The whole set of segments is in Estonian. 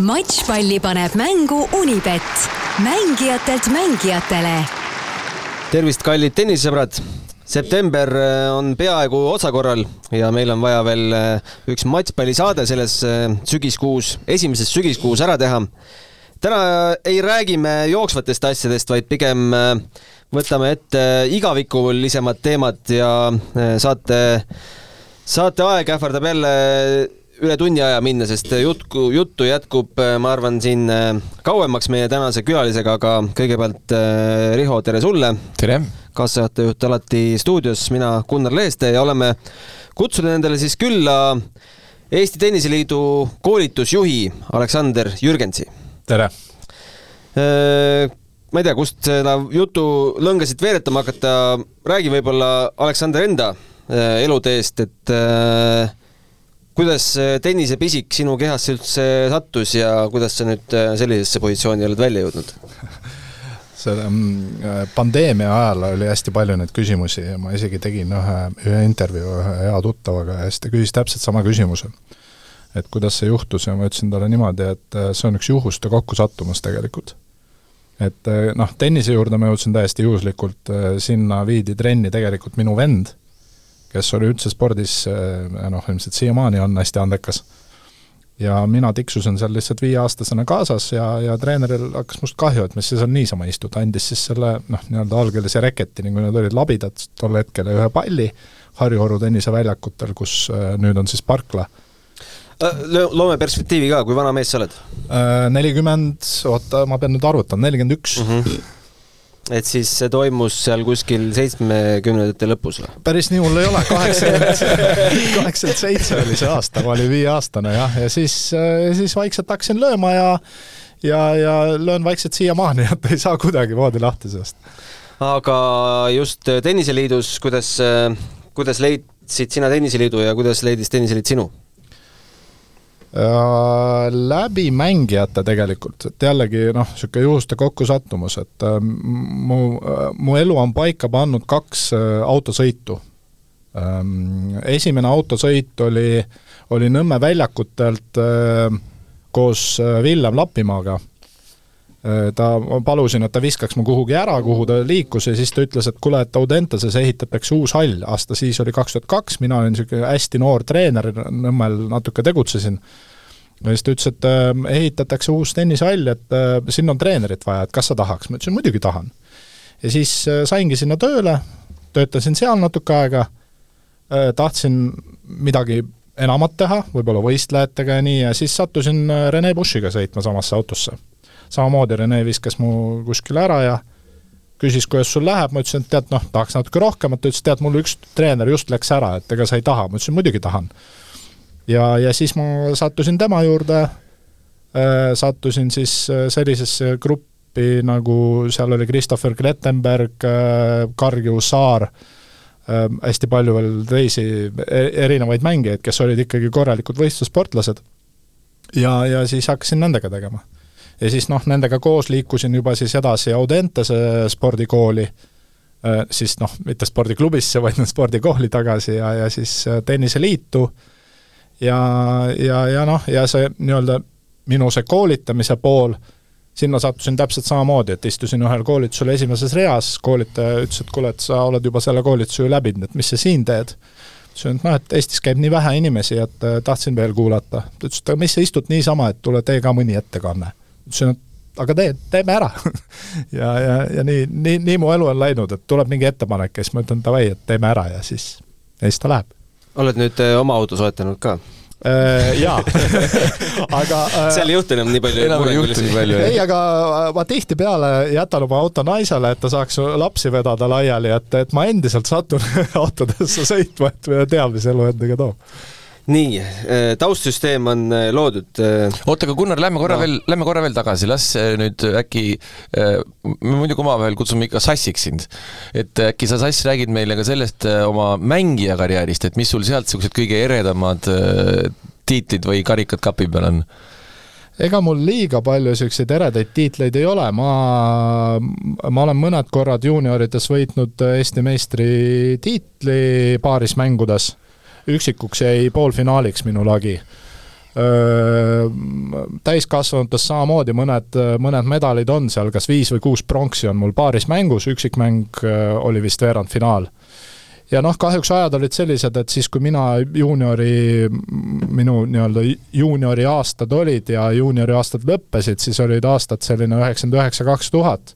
matšpalli paneb mängu Unibet, mängijatelt mängijatele. tervist, kallid tennisesõbrad. september äh, on peaaegu otsakorral ja meil on vaja veel äh, üks matšpallisaade selles äh, sügiskuus, esimeses sügiskuus ära teha. täna ei räägi me jooksvatest asjadest, vaid pigem võtame ette igavikulisemad teemad ja saate, saateaeg ähvardab jälle üle tunni aja minna, sest jutku, juttu jätkub, ma arvan, siin äh, kauemaks meie tänase külalisega, aga kõigepealt äh, Riho, tere sulle! tere! kaassaatejuht alati stuudios, mina Gunnar Leeste ja oleme kutsunud endale siis külla Eesti Tenniseliidu koolitusjuhi Aleksander Jürgensi. tere! Äh, ma ei tea, kust seda jutu lõngasid veeretama hakata, räägi võib-olla Aleksander enda eluteest, et kuidas tennisepisik sinu kehasse üldse sattus ja kuidas sa nüüd äh, sellisesse positsiooni oled välja jõudnud? selle mm, pandeemia ajal oli hästi palju neid küsimusi ja ma isegi tegin ühe, ühe intervjuu ühe hea tuttavaga ja siis ta küsis täpselt sama küsimuse. et kuidas see juhtus ja ma ütlesin talle niimoodi, et äh, see on üks juhuste kokkusattumus tegelikult. et äh, noh, tennise juurde ma jõudsin täiesti juhuslikult, sinna viidi trenni tegelikult minu vend kes oli üldse spordis eh, noh, ilmselt siiamaani on hästi andekas. ja mina tiksusin seal lihtsalt viieaastasena kaasas ja, ja treeneril hakkas must kahju, et mis sa seal niisama istud, andis siis selle noh, nii-öelda algelise reketi, nagu need olid labidad tol hetkel, ühe palli Harju-Oru tenniseväljakutel, kus äh, nüüd on siis parkla äh, loome perspektiivi ka, kui vana mees sa oled? Nelikümmend, oota, ma pean nüüd arvutama, nelikümmend üks. Et siis see toimus seal kuskil seitsmekümnendate lõpus või? päris nii hull ei ole, kaheksakümmend, kaheksakümmend seitse oli see aasta, ma olin viieaastane jah, ja siis, siis vaikselt hakkasin lööma ja ja, ja löön vaikselt siiamaani, et ei saa kuidagimoodi lahti sellest. aga just Tenniseliidus, kuidas, kuidas leidsid sina Tenniseliidu ja kuidas leidis Tenniseliit sinu? Äh, läbi mängijate tegelikult, et jällegi noh, niisugune juhuste kokkusattumus, et äh, mu, äh, mu elu on paika pannud kaks autosõitu. Ähm, esimene autosõit oli, oli Nõmme väljakutelt koos Villem Lapimaaga ta, ma palusin, et ta viskaks mu kuhugi ära, kuhu ta liikus ja siis ta ütles, et kuule, et Audentases ehitatakse uus hall, aasta siis oli kaks tuhat kaks, mina olin niisugune hästi noor treener, Nõmmel natuke tegutsesin, ja siis ta ütles, et äh, ehitatakse uus tennishall, et äh, sinna on treenerit vaja, et kas sa tahaks, ma ütlesin muidugi tahan. ja siis saingi sinna tööle, töötasin seal natuke aega, tahtsin midagi enamat teha, võib-olla võistlejatega ja nii, ja siis sattusin Rene Bushiga sõitma samasse autosse samamoodi Rene viskas mu kuskile ära ja küsis, kuidas sul läheb, ma ütlesin, et tead, noh, tahaks natuke rohkemat, ta ütles, tead, mul üks treener just läks ära, et ega sa ei taha, ma ütlesin, muidugi tahan. ja, ja siis ma sattusin tema juurde äh,, sattusin siis äh, sellisesse gruppi, nagu seal oli Christopher Klettenberg äh,, Karju Saar hästi palju veel teisi e-, erinevaid mängijaid, kes olid ikkagi korralikud võistlussportlased. ja, ja siis hakkasin nendega tegema ja siis noh, nendega koos liikusin juba siis edasi Audentese spordikooli, äh, siis noh, mitte spordiklubisse, vaid spordikooli tagasi ja, ja siis äh, tenniseliitu ja, ja, ja noh, ja see nii-öelda minu see koolitamise pool, sinna sattusin täpselt samamoodi, et istusin ühel koolitusel esimeses reas, koolitaja ütles, et kuule, et sa oled juba selle koolituse ju läbinud, et mis sa siin teed? ütlesin, et noh, et Eestis käib nii vähe inimesi, et äh, tahtsin veel kuulata. ta ütles, et aga mis sa istud niisama, et tule tee ka mõni ettekanne ütlesin, et aga tee, teeme ära ja, ja, ja nii, nii, nii mu elu on läinud, et tuleb mingi ettepanek ja siis ma ütlen davai, et teeme ära ja siis, ja siis ta läheb. oled nüüd äh, oma auto soetanud ka? Äh, jaa aga äh, seal ei juhtu enam nii palju. enam ei juhtu nii palju. ei, aga ma tihtipeale jätan oma auto naisele, et ta saaks lapsi vedada laiali, et, et ma endiselt satun autodesse sõitma, et tean, mis elu endaga toob nii, äh, taustsüsteem on äh, loodud. Äh, oota, aga Gunnar, lähme korra no. veel, lähme korra veel tagasi, las nüüd äkki, me muidugi omavahel kutsume ikka sassiks sind, et äkki sa, Sass, räägid meile ka sellest oma mängija karjäärist, et mis sul sealt niisugused kõige eredamad tiitlid või karikad kapi peal on? ega mul liiga palju niisuguseid eredaid tiitleid ei ole, ma, ma olen mõned korrad juuniorides võitnud Eesti meistritiitli paaris mängudes üksikuks jäi poolfinaaliks minu lagi. täiskasvanutes samamoodi mõned, mõned medalid on seal, kas viis või kuus pronksi on mul paaris mängus, üksikmäng oli vist veerandfinaal. ja noh, kahjuks ajad olid sellised, et siis, kui mina juuniori, minu nii-öelda juuniori aastad olid ja juuniori aastad lõppesid, siis olid aastad selline üheksakümmend üheksa, kaks tuhat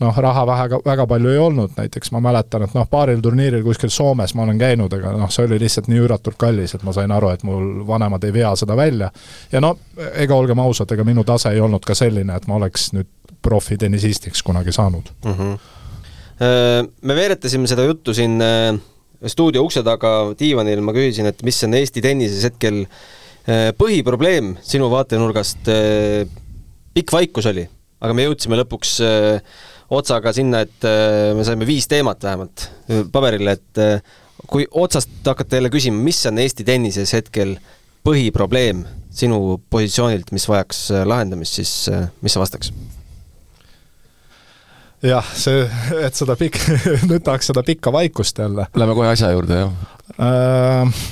noh, raha väga, väga palju ei olnud, näiteks ma mäletan, et noh, paaril turniiril kuskil Soomes ma olen käinud, aga noh, see oli lihtsalt nii üüratult kallis, et ma sain aru, et mul vanemad ei vea seda välja. ja no ega olgem ausad, ega minu tase ei olnud ka selline, et ma oleks nüüd profitennisistiks kunagi saanud mm. -hmm. Me veeretasime seda juttu siin äh, stuudio ukse taga diivanil, ma küsisin, et mis on Eesti tennises hetkel äh, põhiprobleem sinu vaatenurgast. pikk vaikus oli, aga me jõudsime lõpuks otsaga sinna, et äh, me saime viis teemat vähemalt paberile, et äh, kui otsast hakata jälle küsima, mis on Eesti tennises hetkel põhiprobleem sinu positsioonilt, mis vajaks äh, lahendamist, siis mis sa vastaks? jah, see, et seda pikk, nüüd tahaks seda pikka vaikust jälle. Lähme kohe asja juurde, jah äh,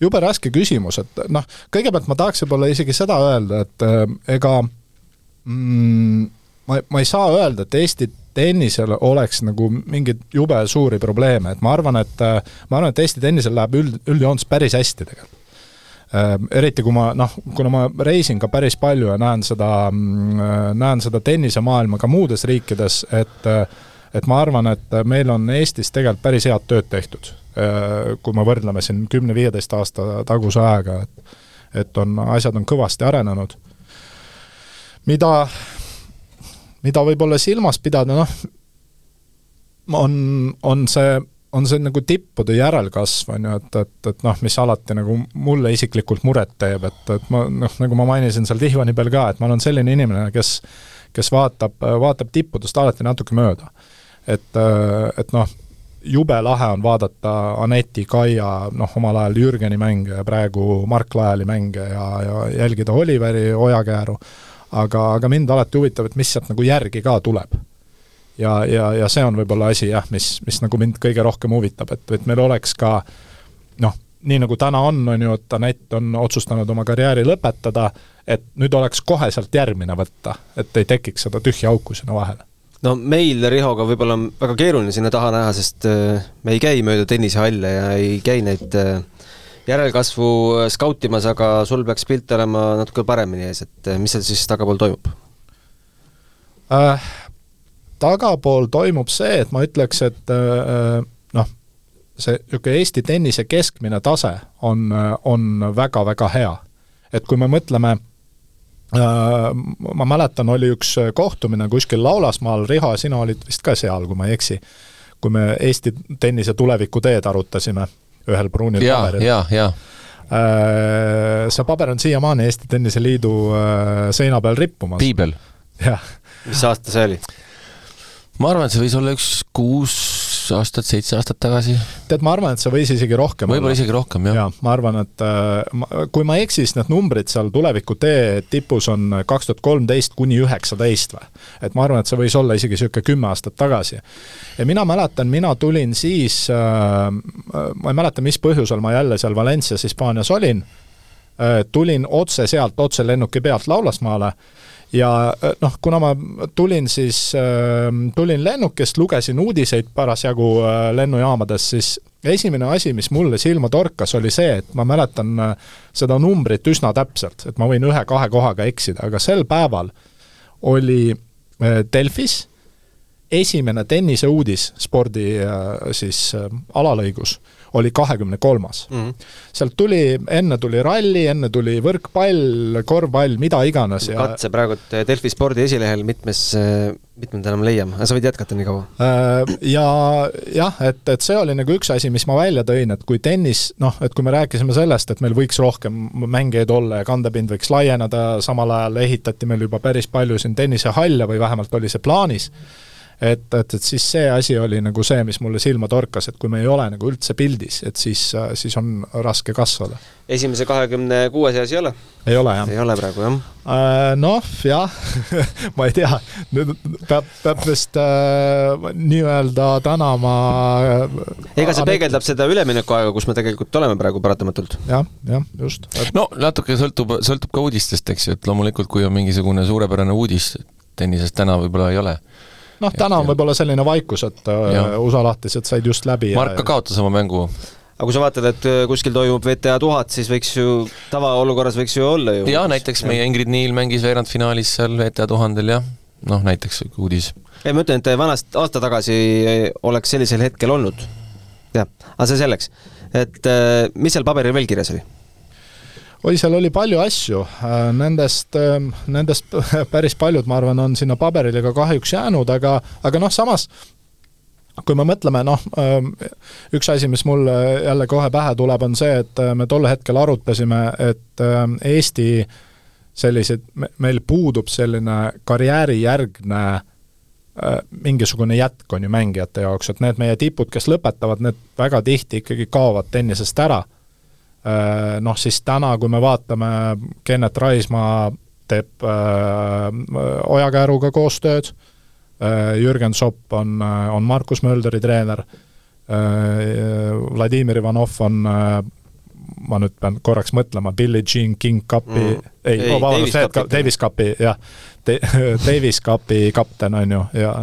jube raske küsimus, et noh, kõigepealt ma tahaks võib-olla isegi seda öelda, et äh, ega mm, ma, ma ei saa öelda, et Eesti tennisel oleks nagu mingeid jube suuri probleeme, et ma arvan, et ma arvan, et Eesti tennisel läheb üld, üldjoontes päris hästi tegelikult äh, eriti kui ma noh, kuna ma reisin ka päris palju ja näen seda, mm, näen seda tennisemaailma ka muudes riikides, et et ma arvan, et meil on Eestis tegelikult päris head tööd tehtud. Äh, kui me võrdleme siin kümne-viieteist aasta taguse ajaga, et et on, asjad on kõvasti arenenud. mida, mida võib-olla silmas pidada, noh, on, on see, on see nagu tippude järelkasv, on ju, et, et, et noh, mis alati nagu mulle isiklikult muret teeb, et, et ma noh, nagu ma mainisin seal Tihvani peal ka, et ma olen selline inimene, kes kes vaatab, vaatab tippudest alati natuke mööda. et, et noh, jube lahe on vaadata Aneti, Kaia, noh, omal ajal Jürgeni mänge ja praegu Mark Laeli mänge ja, ja jälgida Oliveri Ojakääru aga, aga mind alati huvitab, et mis sealt nagu järgi ka tuleb. ja, ja, ja see on võib-olla asi jah, mis, mis nagu mind kõige rohkem huvitab, et, et meil oleks ka noh, nii nagu täna on, on ju, et Anett on otsustanud oma karjääri lõpetada, et nüüd oleks kohe sealt järgmine võtta, et ei tekiks seda tühja auku sinna vahele no meil Rihoga võib-olla on väga keeruline sinna taha näha, sest äh, me ei käi mööda tennisehalle ja ei käi neid äh, järelkasvu skautimas, aga sul peaks pilt olema natuke paremini ees, et eh, mis seal siis tagapool toimub äh,? tagapool toimub see, et ma ütleks, et äh, noh, see niisugune Eesti tennise keskmine tase on, on väga-väga hea. et kui me mõtleme äh, ma mäletan, oli üks kohtumine kuskil Laulasmaal, Riho, sina olid vist ka seal, kui ma ei eksi, kui me Eesti tennise tulevikuteed arutasime ühel pruunil ja, paberil. ja, ja äh, see paber on siiamaani Eesti Tennise Liidu äh, seina peal rippumas. piibel. jah. mis aasta see oli? ma arvan, et see võis olla üks kuus aastat, seitse aastat tagasi. tead, ma arvan, et see võis isegi rohkem võib-olla isegi rohkem, jah. jaa, ma arvan, et äh, kui ma ei eksi, siis need numbrid seal tuleviku tee tipus on kaks tuhat kolmteist kuni üheksateist või? et ma arvan, et see võis olla isegi niisugune kümme aastat tagasi. ja mina mäletan, mina tulin siis äh,, ma ei mäleta, mis põhjusel ma jälle seal Valencias Hispaanias olin äh,, tulin otse sealt, otse lennuki pealt Laulasmaale ja äh, noh, kuna ma tulin siis, ähm, tulin lennukist, lugesin uudiseid parasjagu äh, lennujaamades, siis esimene asi, mis mulle silma torkas, oli see, et ma mäletan äh, seda numbrit üsna täpselt, et ma võin ühe-kahe kohaga eksida, aga sel päeval oli Delfis esimene tenniseuudis spordi siis alalõigus oli kahekümne kolmas. Mhm. sealt tuli, enne tuli ralli, enne tuli võrkpall, korvpall, mida iganes ja katse praegu Delfi spordi esilehel mitmes, mitmenda enam leiame, aga sa võid jätkata nii kaua. Äh, ja jah, et, et see oli nagu üks asi, mis ma välja tõin, et kui tennis, noh, et kui me rääkisime sellest, et meil võiks rohkem mängijaid olla ja kandepind võiks laieneda, samal ajal ehitati meil juba päris palju siin tennisehalle või vähemalt oli see plaanis et, et, et siis see asi oli nagu see, mis mulle silma torkas, et kui me ei ole nagu üldse pildis, et siis, siis on raske kasvada. esimese kahekümne kuue seas ei ole? ei ole, jah. ei ole praegu, jah äh,? Noh, jah ma ei tea, nüüd peab, peab vist äh, nii-öelda tänama äh, ega see peegeldab seda üleminekuaega, kus me tegelikult oleme praegu paratamatult ja,. jah, jah, just et.... no natuke sõltub, sõltub ka uudistest, eks ju, et loomulikult, kui on mingisugune suurepärane uudis tennisest täna võib-olla ei ole noh, täna on võib-olla selline vaikus, et äh, ja. USA lahtised said just läbi. Mark ka kaotas oma mängu. aga kui sa vaatad, et äh, kuskil toimub WTA tuhat, siis võiks ju, tavaolukorras võiks ju olla ju. jaa, näiteks meie Ingrid Niil mängis veerandfinaalis seal WTA tuhandel jah, noh näiteks uudis. ei, ma ütlen, et vanast, aasta tagasi oleks sellisel hetkel olnud. jah, aga see selleks. et äh, mis seal paberil veel kirjas oli? Oi, seal oli palju asju, äh, nendest, ähm, nendest päris paljud, ma arvan, on sinna paberile ka kahjuks jäänud, aga, aga noh, samas kui me mõtleme, noh, ähm, üks asi, mis mulle jälle kohe pähe tuleb, on see, et äh, me tol hetkel arutasime, et ähm, Eesti sellised, meil puudub selline karjäärijärgne äh, mingisugune jätk on ju mängijate jaoks, et need meie tipud, kes lõpetavad, need väga tihti ikkagi kaovad tennisest ära noh, siis täna, kui me vaatame, Kennet Raismaa teeb äh, Ojakääruga koostööd. Äh,, Jürgen Sopp on, äh, on Markus Mölderi treener. Äh,, Vladimir Ivanov on äh, ma nüüd pean korraks mõtlema, Billie Jean King Cupi mm., ei, ei, vabandust, Davis Cupi, jah, Davis Cupi kapten, on ju, ja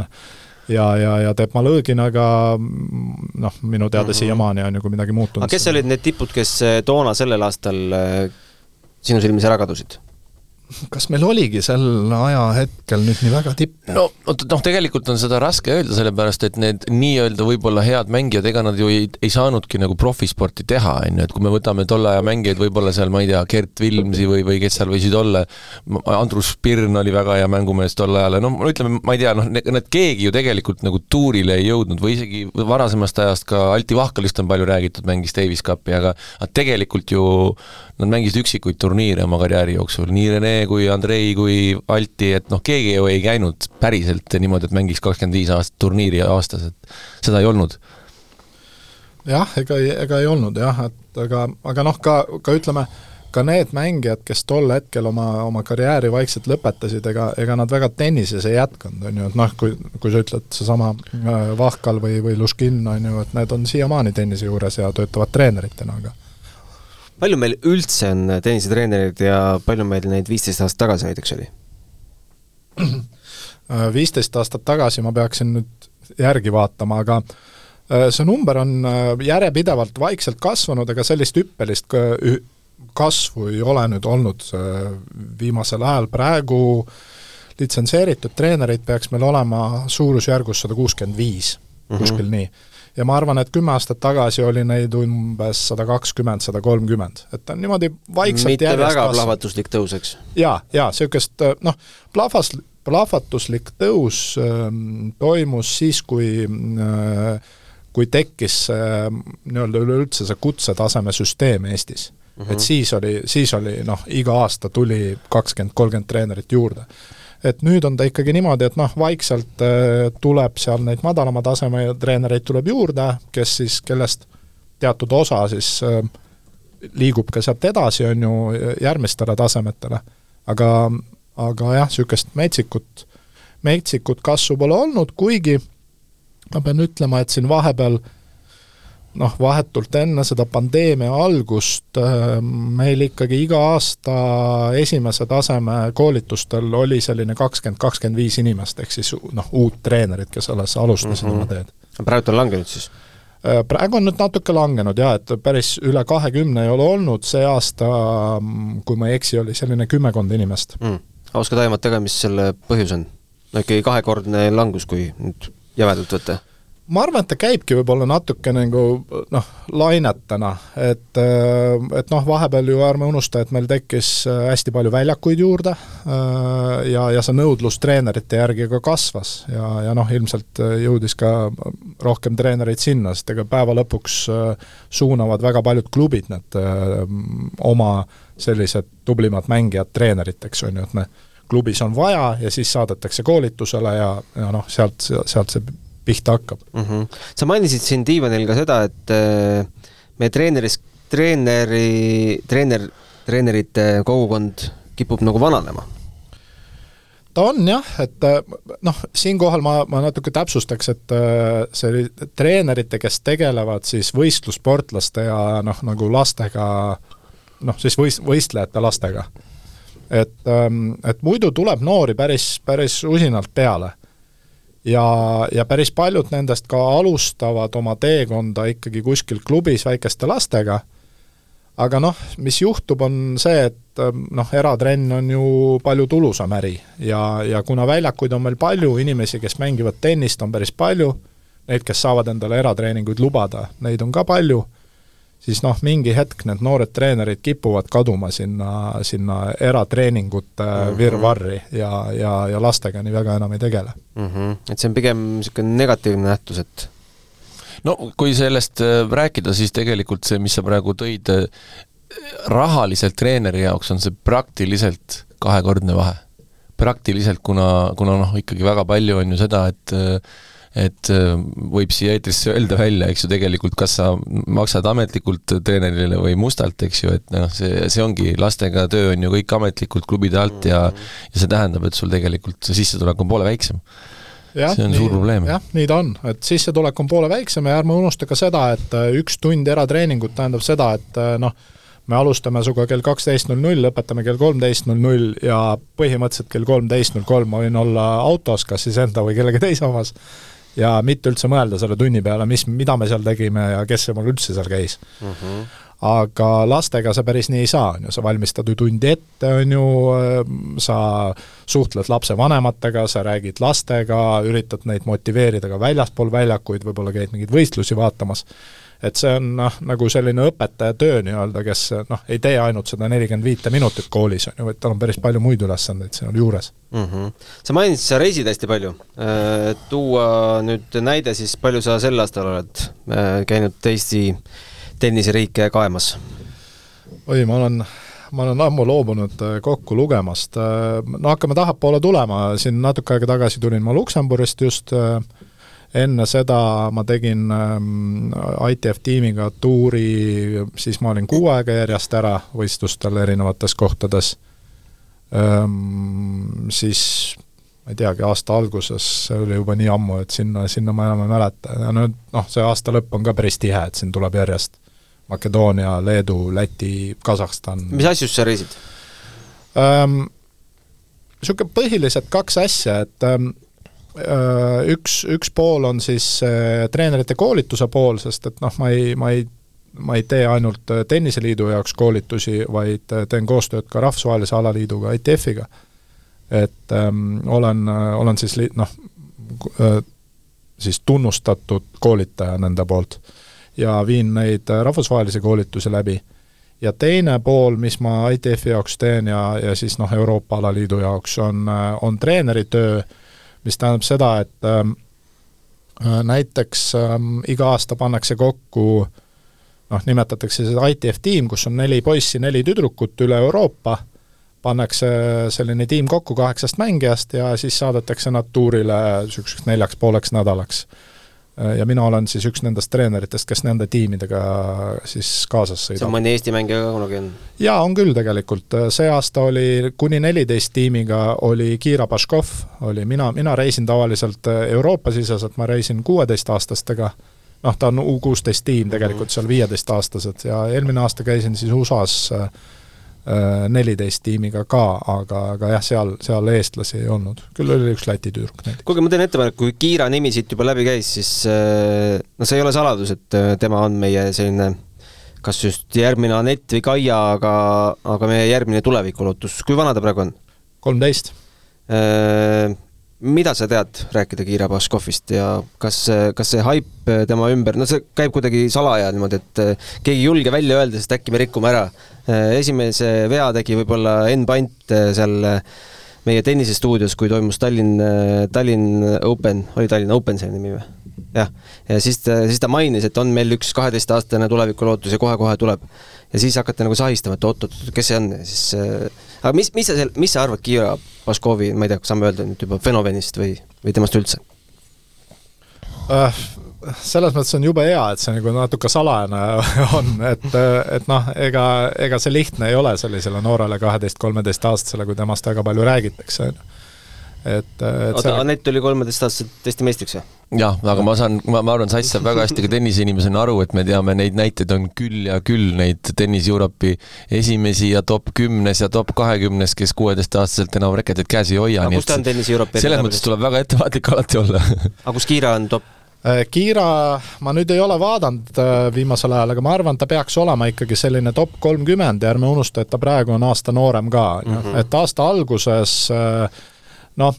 ja, ja, ja teeb Malõginaga noh, minu teada mm -hmm. siiamaani on ju, kui midagi muutunud. aga kes olid need tipud, kes eh, toona sellel aastal eh, sinu silmis ära kadusid? Kas meil oligi sel ajahetkel nüüd nii väga tipp? no noh, tegelikult on seda raske öelda, sellepärast et need nii-öelda võib-olla head mängijad, ega nad ju ei, ei saanudki nagu profisporti teha, on ju, et kui me võtame tolle aja mängijaid, võib-olla seal ma ei tea, Gert Vilmsi või, või kes seal võisid olla, Andrus Pirn oli väga hea mängumees tol ajal ja noh, ütleme, ma ei tea, noh, need keegi ju tegelikult nagu tuurile ei jõudnud või isegi varasemast ajast ka Alti Vahkalist on palju räägitud, mängis Davis Cupi, aga tegelikult ju nad mängisid üksikuid turniire oma karjääri jooksul, nii Rene kui Andrei kui Alti, et noh, keegi ju ei käinud päriselt niimoodi, et mängiks kakskümmend viis aastat turniiri aastas, et seda ei olnud. jah, ega ei, ega ei olnud jah, et aga, aga noh, ka, ka ütleme, ka need mängijad, kes tol hetkel oma, oma karjääri vaikselt lõpetasid, ega, ega nad väga tennises ei jätkanud, on ju, et noh, kui, kui sa ütled, seesama äh, Vahkal või, või Luškin, on ju, et need on siiamaani tennise juures ja töötavad treeneritena, aga palju meil üldse on tennisetreenereid ja palju meil neid viisteist aastat tagasi näiteks oli? viisteist aastat tagasi ma peaksin nüüd järgi vaatama, aga äh, see number on äh, järjepidevalt vaikselt kasvanud, ega sellist hüppelist kasvu ei ole nüüd olnud äh, viimasel ajal, praegu litsenseeritud treenereid peaks meil olema suurusjärgus sada kuuskümmend viis, mhm. kuskil nii ja ma arvan, et kümme aastat tagasi oli neid umbes sada kakskümmend, sada kolmkümmend, et ta on niimoodi vaikselt mitte väga plahvatuslik tõus, eks? jaa, jaa, niisugust noh, plahvas, plahvatuslik tõus ähm, toimus siis, kui äh, kui tekkis äh, nii-öelda üleüldse see kutsetaseme süsteem Eestis mm. -hmm. et siis oli, siis oli noh, iga aasta tuli kakskümmend, kolmkümmend treenerit juurde et nüüd on ta ikkagi niimoodi, et noh, vaikselt äh, tuleb seal neid madalama taseme treenereid tuleb juurde, kes siis, kellest teatud osa siis äh, liigub ka sealt edasi, on ju, järgmistele tasemetele. aga, aga jah, niisugust metsikut, metsikut kasvu pole olnud, kuigi ma pean ütlema, et siin vahepeal äh, noh, vahetult enne seda pandeemia algust äh, meil ikkagi iga aasta esimese taseme koolitustel oli selline kakskümmend, kakskümmend viis inimest, ehk siis noh, uut treenerit, kes alles alustasid mm -hmm. oma teed. praegu on langenud siis? Äh, praegu on nüüd natuke langenud jaa, et päris üle kahekümne ei ole olnud, see aasta, kui ma ei eksi, oli selline kümmekond inimest mm.. oskad aimata ka, mis selle põhjus on? no ikkagi kahekordne langus, kui nüüd jämedalt võtta ma arvan, et ta käibki võib-olla natuke nagu noh, lainetena, et, äh, et noh, vahepeal ju ärme unusta, et meil tekkis äh, hästi palju väljakuid juurde äh, ja, ja see nõudlus treenerite järgi ka kasvas ja, ja noh, ilmselt jõudis ka rohkem treenereid sinna, sest ega päeva lõpuks suunavad väga paljud klubid need oma sellised tublimad mängijad treeneriteks, on ju, et me klubis on vaja ja siis saadetakse koolitusele ja, ja noh, sealt, sealt see pihta hakkab mm. -hmm. sa mainisid siin diivanil ka seda, et äh, meie treeneris, treeneri, treener, treenerite kogukond kipub nagu vananema ta on jah, et äh, noh, siinkohal ma, ma natuke täpsustaks, et äh, see treenerite, kes tegelevad siis võistlussportlaste ja noh, nagu lastega, noh siis võist-, võistlejate lastega. et, ähm, et muidu tuleb noori päris, päris usinalt peale. Ja, ja päris paljud nendest ka alustavad oma teekonda ikkagi kuskil klubis väikeste lastega. Aga noh, mis juhtub, on see, et ähm, noh, eratrenn on ju palju tulusam äri. Ja, ja kuna väljakuid on meil palju, inimesi, kes mängivad tennist, on päris palju, neid, kes saavad endale eratreeninguid lubada, neid on ka palju, siis noh, mingi hetk need noored treenerid kipuvad kaduma sinna, sinna eratreeningute mm -hmm. virvarri ja, ja, ja lastega nii väga enam ei tegele mm. -hmm. Et see on pigem niisugune negatiivne nähtus, et no kui sellest äh, rääkida, siis tegelikult see, mis sa praegu tõid, äh, rahaliselt treeneri jaoks on see praktiliselt kahekordne vahe. praktiliselt, kuna, kuna noh, ikkagi väga palju on ju seda, et äh, et võib siia eetrisse öelda välja, eks ju, tegelikult kas sa maksad ametlikult treenerile või mustalt, eks ju, et noh, see, see ongi, lastega töö on ju kõik ametlikult klubide alt ja ja see tähendab, et sul tegelikult see sissetulek on poole väiksem. See on nii, suur probleem. jah, nii ta on, et sissetulek on poole väiksem ja ärme unusta ka seda, et äh, üks tund eratreeningut tähendab seda, et äh, noh, me alustame sinuga kell kaksteist null null, lõpetame kell kolmteist null null ja põhimõtteliselt kell kolmteist null kolm ma võin olla autos, kas siis enda või kellegi teise omas, ja mitte üldse mõelda selle tunni peale, mis, mida me seal tegime ja kes mul üldse seal käis mm. -hmm aga lastega sa päris nii ei saa, on ju, sa valmistad ju tundi ette, on ju, sa suhtled lapsevanematega, sa räägid lastega, üritad neid motiveerida ka väljaspool väljakuid, võib-olla käid mingeid võistlusi vaatamas, et see on noh, nagu selline õpetaja töö nii-öelda, kes noh, ei tee ainult seda nelikümmend viite minutit koolis, on ju, vaid tal on päris palju muid ülesandeid seal juures mm. -hmm. sa mainisid, sa reisid hästi palju. Äh, tuua nüüd näide siis, palju sa sel aastal oled äh, käinud Eesti tenniseriike kaemas? oi, ma olen, ma olen ammu loobunud äh, kokku lugemast. No hakkame tahapoole tulema, siin natuke aega tagasi tulin ma Luksemburist just, äh, enne seda ma tegin ähm, ITF tiimiga tuuri, siis ma olin kuu aega järjest ära võistlustel erinevates kohtades, ähm, siis ma ei teagi, aasta alguses, see oli juba nii ammu, et sinna, sinna ma enam ei mäleta ja nüüd noh, see aasta lõpp on ka päris tihe, et siin tuleb järjest Makedoonia, Leedu, Läti, Kasahstan. mis asjus sa reisid ähm,? Niisugune põhiliselt kaks asja, et ähm, äh, üks, üks pool on siis äh, treenerite koolituse pool, sest et noh, ma ei, ma ei ma ei tee ainult äh, Tenniseliidu jaoks koolitusi, vaid äh, teen koostööd ka rahvusvahelise alaliiduga, ITF-iga. et ähm, olen, äh, olen siis li-, noh, siis tunnustatud koolitaja nende poolt ja viin neid äh, rahvusvahelisi koolitusi läbi. ja teine pool, mis ma ITF-i jaoks teen ja, ja siis noh, Euroopa alaliidu jaoks, on, äh, on treeneritöö, mis tähendab seda, et ähm, äh, näiteks ähm, iga aasta pannakse kokku noh, nimetatakse seda ITF tiim, kus on neli poissi, neli tüdrukut üle Euroopa, pannakse selline tiim kokku kaheksast mängijast ja siis saadetakse nad tuurile niisuguseks neljaks pooleks nädalaks ja mina olen siis üks nendest treeneritest, kes nende tiimidega siis kaasas sõidab. see on mõni Eesti mängija ka kunagi on? jaa, on küll tegelikult, see aasta oli kuni neliteist tiimiga, oli Kira Baškov, oli mina, mina reisin tavaliselt Euroopa-siseselt, ma reisin kuueteistaastastega, noh, ta on U kuusteist tiim tegelikult seal viieteistaastased ja eelmine aasta käisin siis USA-s äh, Äh, neliteist tiimiga ka, aga, aga jah, seal, seal eestlasi ei olnud. küll oli üks Läti tüdruk näiteks. kuulge, ma teen ettepaneku, kui Kiira nimi siit juba läbi käis, siis äh, no see ei ole saladus, et äh, tema on meie selline kas just järgmine Anett või Kaia, aga, aga meie järgmine tulevikulootus. kui vana ta praegu on? kolmteist mida sa tead rääkida Kiira Baškovist ja kas, kas see haip tema ümber, no see käib kuidagi salaja niimoodi, et eh, keegi ei julge välja öelda, sest äkki me rikume ära. Eh, esimese vea tegi võib-olla Enn Pant seal meie tennisestuudios, kui toimus Tallinn, Tallinn Open, oli Tallinn Open see nimi või? Jah, ja siis ta, siis ta mainis, et on meil üks kaheteistaastane tulevikulootus ja kohe-kohe tuleb. ja siis hakati nagu sahistama, et oot-oot, kes see on ja siis aga mis, mis sa seal, mis sa arvad Kira Baškovi, ma ei tea, kas saame öelda nüüd juba fenomenist või, või temast üldse äh,? selles mõttes on jube hea, et see nagu natuke salajane on, et, et noh, ega, ega see lihtne ei ole sellisele noorele kaheteist-kolmeteistaastasele, kui temast väga palju räägitakse, on ju et, et oota selle..., Anett tuli kolmeteistaastaselt Eesti meistriks või? jah, aga ma saan, ma, ma arvan, Sass saab väga hästi ka tenniseinimesena aru, et me teame, neid näiteid on küll ja küll, neid Tennis Europe'i esimesi ja top kümnes ja top kahekümnes, kes kuueteistaastaselt enam reketeid käes ei hoia. aga kus ta on Tennis Europe'i selles mõttes tuleb väga ettevaatlik alati olla aga kus Kiira on top? Äh, Kiira, ma nüüd ei ole vaadanud äh, viimasel ajal, aga ma arvan, ta peaks olema ikkagi selline top kolmkümmend ja ärme unusta, et ta praegu on aasta noorem ka mm, -hmm. et aasta alguses äh, noh,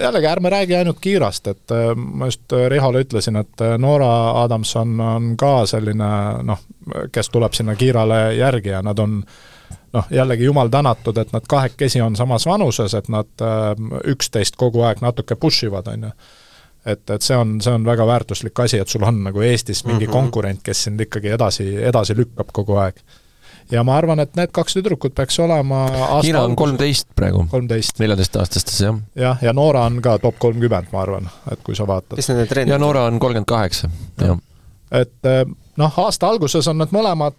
jällegi ärme räägi ainult Kiirast, et äh, ma just äh, Rihole ütlesin, et äh, Noora Adamson on ka selline noh, kes tuleb sinna Kiirale järgi ja nad on noh, jällegi jumal tänatud, et nad kahekesi on samas vanuses, et nad üksteist kogu aeg natuke push ivad, on ju. et, et see on, see on väga väärtuslik asi, et sul on nagu Eestis mingi mm -hmm. konkurent, kes sind ikkagi edasi, edasi lükkab kogu aeg ja ma arvan, et need kaks tüdrukut peaks olema Hiina on kolmteist praegu. kolmteist. neljateistaastastes, jah. jah, ja Noora on ka top kolmkümmend, ma arvan, et kui sa vaatad. kes nende treenerid on? ja Noora on kolmkümmend kaheksa, jah. et eh, noh, aasta alguses on need mõlemad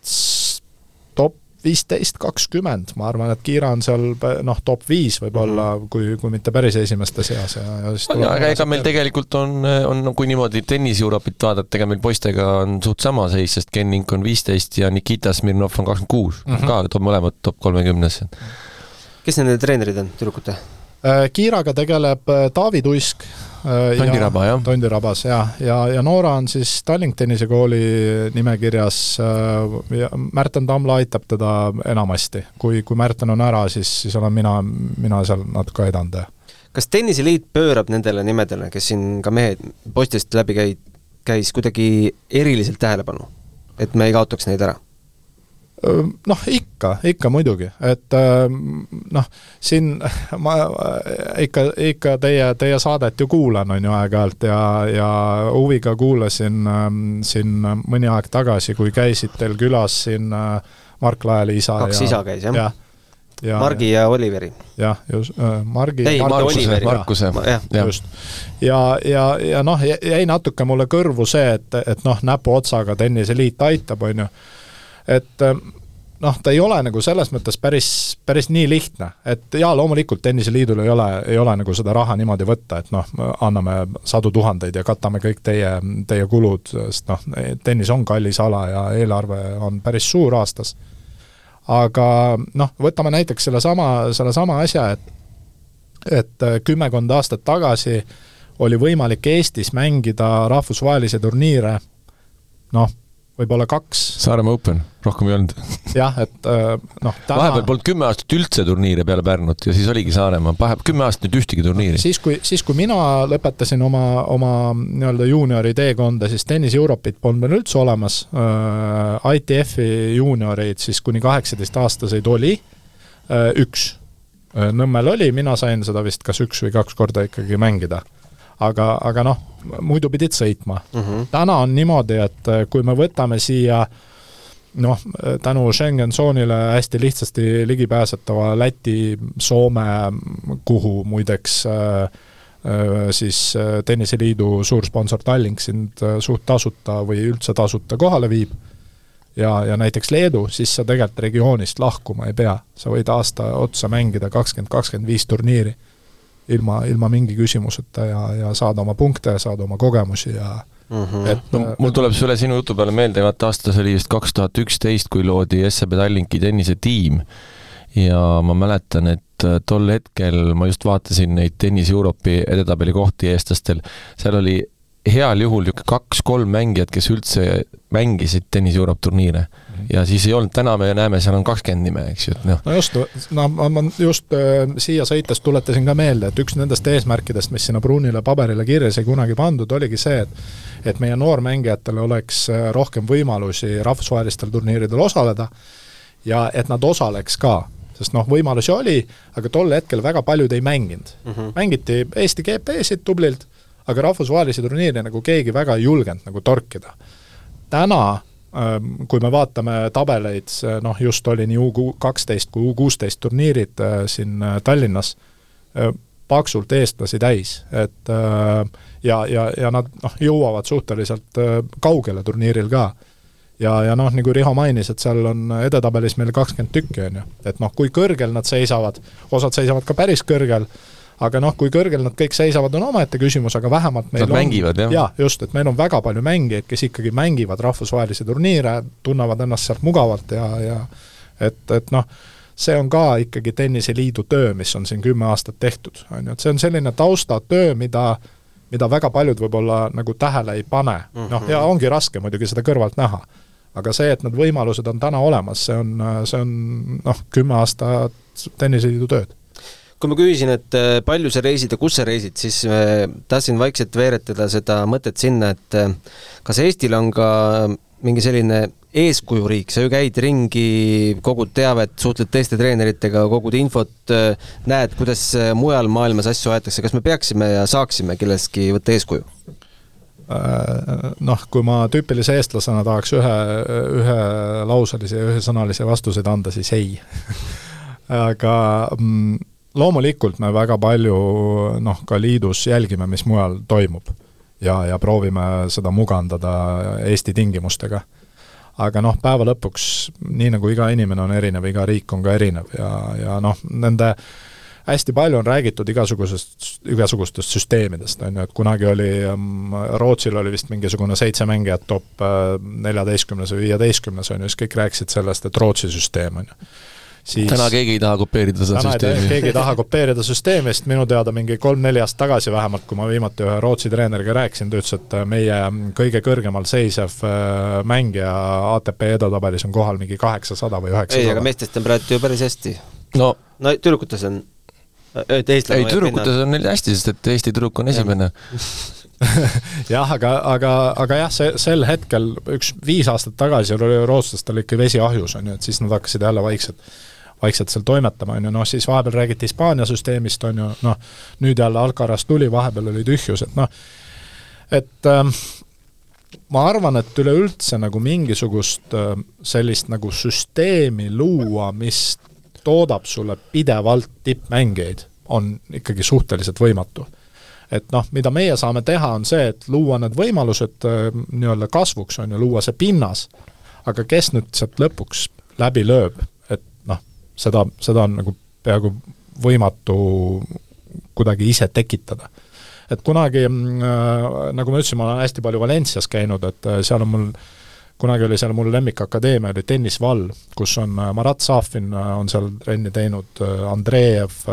top viisteist, kakskümmend, ma arvan, et Kiira on seal noh, top viis võib-olla mm, -hmm. kui, kui mitte päris esimeste seas ja, ja siis ja, aga ega meil tegelikult on, on, kui niimoodi tennis Europit vaadata, ega meil poistega on suht sama seis, sest Ken Ink on viisteist ja Nikita Smirnov on kakskümmend kuus, mhm. ka top mõlemad top kolmekümnes. kes nende treenerid on, tüdrukute? Äh, Kiiraga tegeleb äh, Taavi Tuisk. Äh, Tondiraba, jah. Tondirabas, jah, ja, ja Noora on siis Tallink tennisekooli nimekirjas ja Märten Tamla aitab teda enamasti. kui, kui Märten on ära, siis, siis olen mina, mina seal natuke aidanud, jah. kas Tenniseliit pöörab nendele nimedele, kes siin ka mehed postist läbi käid, käis, kuidagi eriliselt tähelepanu? et me ei kaotaks neid ära noh, ikka, ikka muidugi, et noh, siin ma ikka, ikka teie, teie saadet ju kuulan, on ju, aeg-ajalt ja, ja huviga kuulasin siin mõni aeg tagasi, kui käisid teil külas siin Mark Laeli isa kaks ja, isa käis, jah ja,? Ja, Margi ja Oliveri. jah, just äh,, Margi ei, Markuse, Markuse, jah, just. ja, ja, ja noh, jäi natuke mulle kõrvu see, et, et noh, näpuotsaga tenniseliit aitab, on ju et ähm, noh, ta ei ole nagu selles mõttes päris, päris nii lihtne, et jaa, loomulikult Tenniseliidul ei ole, ei ole nagu seda raha niimoodi võtta, et noh, anname sadu tuhandeid ja katame kõik teie, teie kulud, sest noh, tennis on kallis ala ja eelarve on päris suur aastas. aga noh, võtame näiteks sellesama, sellesama asja, et et kümmekond aastat tagasi oli võimalik Eestis mängida rahvusvahelisi turniire noh, võib-olla kaks. Saaremaa Open, rohkem ei olnud jah, et äh, noh täna... vahepeal polnud kümme aastat üldse turniire peale Pärnut ja siis oligi Saaremaa, vahepeal kümme aastat nüüd ühtegi turniiri. siis, kui, siis kui mina lõpetasin oma, oma nii-öelda juuniori teekonda, siis Tennis Europe'it polnud veel üldse olemas äh,, ITF-i juunioreid siis kuni kaheksateistaastaseid oli äh, üks. Nõmmel oli, mina sain seda vist kas üks või kaks korda ikkagi mängida aga, aga noh, muidu pidid sõitma mm. -hmm. täna on niimoodi, et äh, kui me võtame siia noh, tänu Schengen tsoonile hästi lihtsasti ligipääsetava Läti, Soome, kuhu muideks äh, äh siis äh, Tenniseliidu suursponsor Tallink sind suht tasuta või üldse tasuta kohale viib, ja, ja näiteks Leedu, siis sa tegelikult regioonist lahkuma ei pea, sa võid aasta otsa mängida kakskümmend, kakskümmend viis turniiri ilma, ilma mingi küsimuseta ja, ja saada oma punkte, saada oma kogemusi ja mm -hmm. et no, mul tuleb sulle sinu jutu peale meelde, vaata aasta see oli vist kaks tuhat üksteist, kui loodi SEB Tallinki tennisetiim ja ma mäletan, et äh, tol hetkel ma just vaatasin neid Tennis Europe'i edetabeli kohti eestlastel, seal oli heal juhul kaks-kolm mängijat, kes üldse mängisid Tennis Europe turniire ja siis ei olnud, täna me näeme, seal on kakskümmend nime, eks ju, et noh. no just, no ma, ma just äh, siia sõites tuletasin ka meelde, et üks nendest eesmärkidest, mis sinna pruunile paberile kirja sai kunagi pandud, oligi see, et et meie noormängijatel oleks äh, rohkem võimalusi rahvusvahelistel turniiridel osaleda ja et nad osaleks ka sest noh, võimalusi oli, aga tol hetkel väga paljud ei mänginud mm. -hmm. mängiti Eesti GP-sid tublilt, aga rahvusvahelisi turniire nagu keegi väga ei julgenud nagu torkida. täna ähm, kui me vaatame tabeleid, noh just oli nii U kaksteist kui U kuusteist turniirid äh, siin äh, Tallinnas, paksult eestlasi täis, et ja, ja, ja nad noh, jõuavad suhteliselt kaugele turniiril ka ja, ja noh, nagu Riho mainis, et seal on edetabelis meil kakskümmend tükki, on ju. et noh, kui kõrgel nad seisavad, osad seisavad ka päris kõrgel, aga noh, kui kõrgel nad kõik seisavad, on omaette küsimus, aga vähemalt meil nad on mängivad, jah? jaa, just, et meil on väga palju mängijaid, kes ikkagi mängivad rahvusvahelisi turniire, tunnevad ennast sealt mugavalt ja, ja et, et noh, see on ka ikkagi Tenniseliidu töö, mis on siin kümme aastat tehtud, on ju, et see on selline taustatöö, mida mida väga paljud võib-olla nagu tähele ei pane noh, ja ongi raske muidugi seda kõrvalt näha. aga see, et need võimalused on täna olemas, see on, see on noh, kümme aastat Tenniseliidu tööd kui ma küsisin, et äh, palju sa reisid ja kus sa reisid, siis äh, tahtsin vaikselt veeretada seda mõtet sinna, et äh, kas Eestil on ka mingi selline eeskujuriik, sa ju käid ringi, kogud teavet, suhtled teiste treeneritega, kogud infot, näed, kuidas mujal maailmas asju aetakse, kas me peaksime ja saaksime kellestki võtta eeskuju? Noh, kui ma tüüpilise eestlasena tahaks ühe, ühelauselise ja ühesõnalise vastuseid anda, siis ei aga mm, loomulikult me väga palju noh, ka liidus jälgime, mis mujal toimub. ja, ja proovime seda mugandada Eesti tingimustega. aga noh, päeva lõpuks, nii nagu iga inimene on erinev, iga riik on ka erinev ja, ja noh, nende hästi palju on räägitud igasugusest, igasugustest süsteemidest, on ju, et kunagi oli, mm, Rootsil oli vist mingisugune seitse mängijat top äh, neljateistkümnes või viieteistkümnes, on ju, siis kõik rääkisid sellest, et Rootsi süsteem, on ju siis täna keegi ei taha kopeerida seda süsteemi. keegi ei taha kopeerida süsteemi, sest minu teada mingi kolm-neli aastat tagasi vähemalt, kui ma viimati ühe Rootsi treeneriga rääkisin, ta ütles, et meie kõige kõrgemal seisev äh, mängija ATP edetabelis on kohal mingi kaheksasada või üheksasada. ei, aga meestest on praegu ju päris hästi. no, no tüdrukutes on et eestlane ei, tüdrukutes on neil hästi, sest et Eesti tüdruk on esimene jah, aga, aga, aga jah, see, sel hetkel üks viis aastat tagasi oli rootslastel ikka vesi ahjus, on ju, et siis nad hakkasid jälle vaikselt vaikselt seal toimetama, on ju, noh siis vahepeal räägiti Hispaania süsteemist, on ju, noh, nüüd jälle Alcaraz tuli, vahepeal oli tühjus, et noh, et ähm, ma arvan, et üleüldse nagu mingisugust äh, sellist nagu süsteemi luua, mis toodab sulle pidevalt tippmängijaid, on ikkagi suhteliselt võimatu. et noh, mida meie saame teha, on see, et luua need võimalused äh, nii-öelda kasvuks, on ju, luua see pinnas, aga kes nüüd sealt lõpuks läbi lööb, seda, seda on nagu peaaegu võimatu kuidagi ise tekitada. et kunagi äh,, nagu ma ütlesin, ma olen hästi palju Valencias käinud, et äh, seal on mul kunagi oli seal mul lemmikakadeemia, oli tennisvall, kus on äh, Marat Safin on seal trenni teinud, Andreev,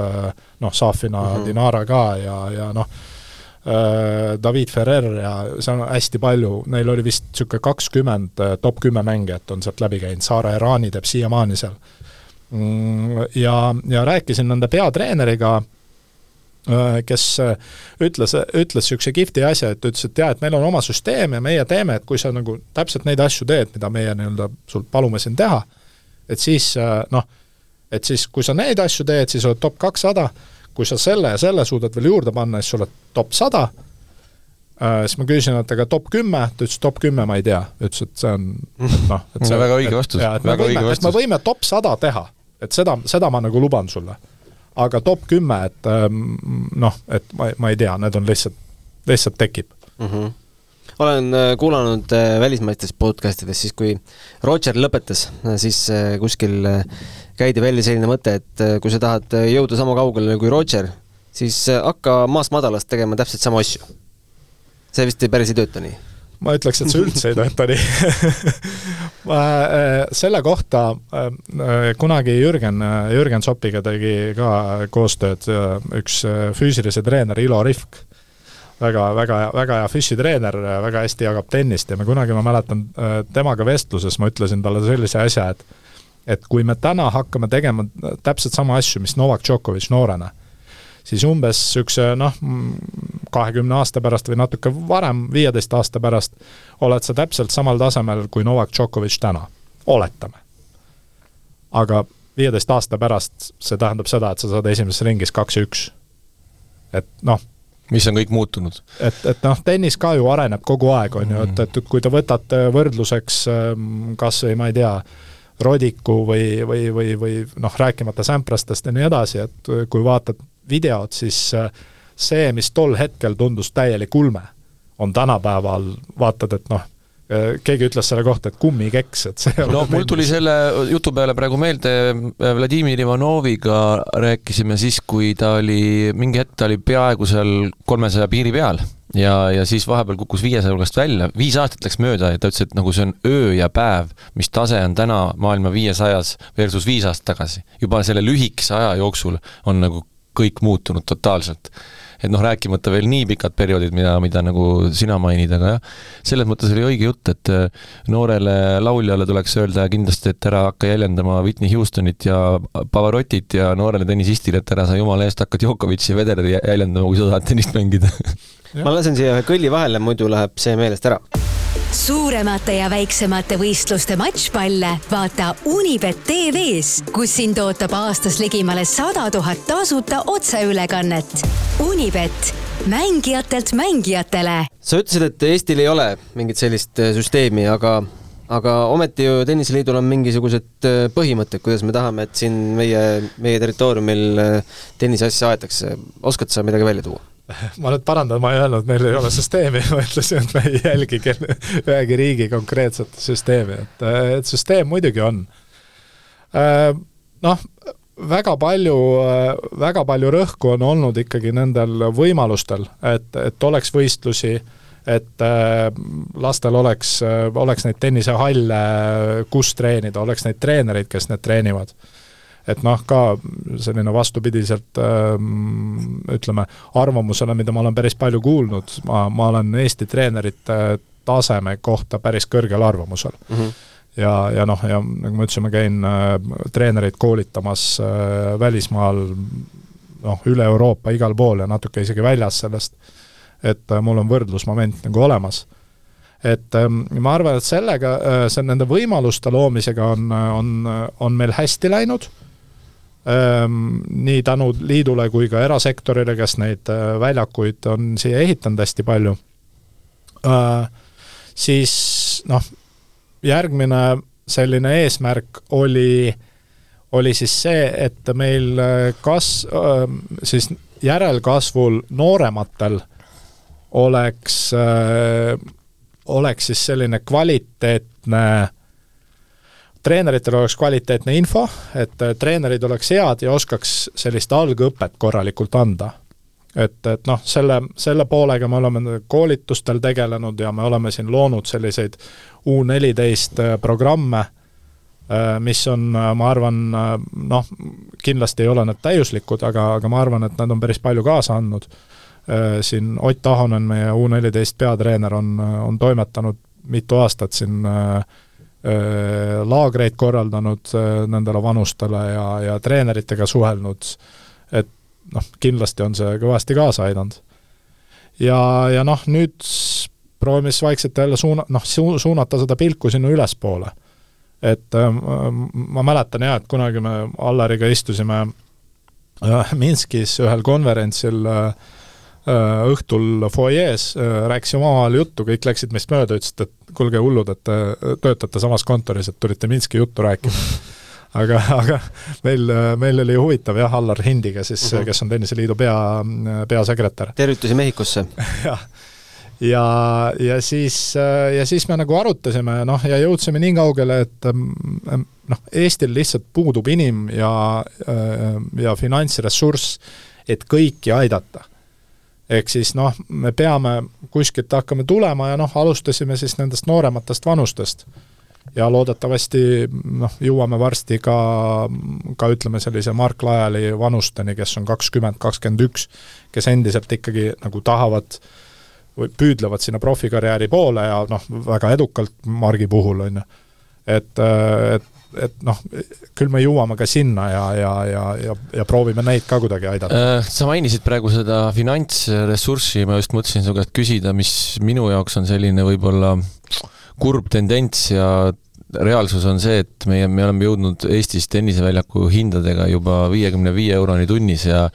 noh, Safina mm, -hmm. Dinara ka ja, ja noh, David Ferrer ja seal on hästi palju, neil oli vist niisugune kakskümmend top kümme mängijat on sealt läbi käinud, Saare Erani teeb siiamaani seal Mm, ja, ja rääkisin nende peatreeneriga, äh, kes äh, ütles, ütles niisuguse kihvti asja, et ütles, et jaa, et meil on oma süsteem ja meie teeme, et kui sa nagu täpselt neid asju teed, mida meie nii-öelda sult palume siin teha, et siis äh, noh, et siis kui sa neid asju teed, siis oled top kakssada, kui sa selle ja selle suudad veel juurde panna, siis sa oled top sada, siis ma küsisin, et aga top kümme, ta ütles top kümme ma ei tea, ütles, et see on noh, et see on väga õige vastus, väga õige vastus. et me võime top sada teha et seda, seda ma nagu luban sulle. aga top kümme, et ähm, noh, et ma, ma ei tea, need on lihtsalt, lihtsalt tekib mm. -hmm olen äh, kuulanud äh, välismaistes podcast ides, siis kui Roger lõpetas, siis äh, kuskil käidi välja selline mõte, et kui sa tahad jõuda sama kaugele kui Roger, siis hakka maast madalast tegema täpselt samu asju. see vist päris ei tööta nii ma ütleks, et see üldse ei tööta nii. Äh, selle kohta äh, kunagi Jürgen, Jürgen Sopiga tegi ka koostööd äh, üks füüsilise treener Ilo Rifk. Väga, väga, väga hea füssitreener, väga hästi jagab tennist ja me kunagi, ma mäletan, temaga vestluses ma ütlesin talle sellise asja, et et kui me täna hakkame tegema täpselt sama asju, mis Novak Djokovic noorena, siis umbes niisuguse noh, kahekümne aasta pärast või natuke varem, viieteist aasta pärast, oled sa täpselt samal tasemel kui Novak Djokovic täna, oletame. aga viieteist aasta pärast see tähendab seda, et sa saad esimeses ringis kaks ja üks. et noh, mis on kõik muutunud. et, et noh, tennis ka ju areneb kogu aeg, on ju, et, et kui te võtate võrdluseks ähm, kas või ma ei tea, Rodiku või, või, või, või noh, rääkimata Samprastest ja nii edasi, et kui vaatad videot, siis äh, see, mis tol hetkel tundus täielik ulme, on tänapäeval, vaatad, et noh, keegi ütles selle kohta, et kummikeks, et see no mul tuli selle jutu peale praegu meelde, äh, Vladimir Ivanoviga rääkisime siis, kui ta oli, mingi hetk ta oli peaaegu seal kolmesaja piiri peal ja, ja siis vahepeal kukkus viiesaja hulgast välja, viis aastat läks mööda ja ta ütles, et nagu see on öö ja päev, mis tase on täna maailma viiesajas versus viis aastat tagasi. juba selle lühikese aja jooksul on nagu kõik muutunud totaalselt. Et noh, rääkimata veel nii pikad perioodid, mida, mida nagu sina mainid, aga jah, selles mõttes oli õige jutt, et äh, noorele lauljale tuleks öelda kindlasti, et ära hakka jäljendama Whitney Houstonit ja Pavarotit ja noorele tennisistile, et ära sa jumala eest hakkad Djokovic'i ja Federeri jäljendama, kui sa tahad tennist mängida ma lasen siia ühe kõlli vahele, muidu läheb see meelest ära. Suuremate ja väiksemate võistluste matšpalle vaata Unibet tv-s, kus sind ootab aastas ligimale sada tuhat tasuta otseülekannet. Unibet, mängijatelt mängijatele. sa ütlesid, et Eestil ei ole mingit sellist äh, süsteemi, aga aga ometi ju Tenniseliidul on mingisugused äh, põhimõtted, kuidas me tahame, et siin meie, meie territooriumil äh, tenniseasja aetakse. oskad sa midagi välja tuua? Ma nüüd parandan, ma ei öelnud, meil ei ole süsteemi, ma ütlesin, et me ei jälgi kelle, ühegi riigi konkreetset süsteemi, et, et süsteem muidugi on. Äh, noh, väga palju, väga palju rõhku on olnud ikkagi nendel võimalustel, et, et oleks võistlusi, et äh, lastel oleks, oleks neid tennisehalle, kus treenida, oleks neid treenereid, kes need treenivad et noh, ka selline vastupidiselt ähm, ütleme, arvamusele, mida ma olen päris palju kuulnud, ma, ma olen Eesti treenerite taseme kohta päris kõrgel arvamusel mm. -hmm ja, ja noh, ja nagu ma ütlesin, ma käin äh, treenereid koolitamas äh, välismaal noh, üle Euroopa igal pool ja natuke isegi väljas sellest, et äh, mul on võrdlusmoment nagu olemas. et ähm, ma arvan, et sellega see nende võimaluste loomisega on, on, on meil hästi läinud nii tänu liidule kui ka erasektorile, kes neid äh, väljakuid on siia ehitanud hästi palju, äh, siis noh, järgmine selline eesmärk oli, oli siis see, et meil äh, kas-, siis järelkasvul noorematel oleks, oleks siis selline kvaliteetne treeneritel oleks kvaliteetne info, et äh, treenerid oleks head ja oskaks sellist algõpet korralikult anda. et, et noh, selle, selle poolega me oleme koolitustel tegelenud ja me oleme siin loonud selliseid U neliteist äh, programme, äh, mis on, ma arvan, noh, kindlasti ei ole need täiuslikud, aga, aga ma arvan, et nad on päris palju kaasa andnud. Siin Ott Ahonen, meie U neliteist peatreener, on, on toimetanud mitu aastat siin Äh, laagreid korraldanud nendele vanustele ja, ja treeneritega suhelnud, et noh, kindlasti on see kõvasti kaasa aidanud. ja, ja noh, nüüd proovime siis vaikselt jälle suuna-, noh, su-, suunata seda pilku sinna ülespoole. et ma mäletan jah, et kunagi me Allariga istusime Minskis ühel konverentsil Äh, õhtul fuajees, äh, rääkisime omavahel juttu, kõik läksid meist mööda, ütlesid, et kuulge, hullud, et te töötate samas kontoris, et tulite Minski juttu rääkima aga, aga meil, meil oli huvitav jah, Allar Hindiga siis uh, mhm. -huh. kes on Tenniseliidu pea, peasekretär. tervitusi Mehhikosse jah, ja, ja siis, ja siis me nagu arutasime, noh, ja jõudsime nii kaugele, et mm, noh, Eestil lihtsalt puudub inim- ja, ja finantsressurss, et kõiki aidata ehk siis noh, me peame kuskilt hakkama tulema ja noh, alustasime siis nendest noorematest vanustest. ja loodetavasti noh, jõuame varsti ka, ka ütleme, sellise Mark Lajali vanusteni, kes on kakskümmend, kakskümmend üks, kes endiselt ikkagi nagu tahavad või püüdlevad sinna profikarjääri poole ja noh, väga edukalt Margi puhul, on ju. et, et et noh, küll me jõuame ka sinna ja, ja, ja, ja, ja proovime neid ka kuidagi aidata. Äh, sa mainisid praegu seda finantsressurssi, ma just mõtlesin su käest küsida, mis minu jaoks on selline võib-olla kurb tendents ja reaalsus on see, et meie, me oleme jõudnud Eestis tenniseväljaku hindadega juba viiekümne viie euroni tunnis ja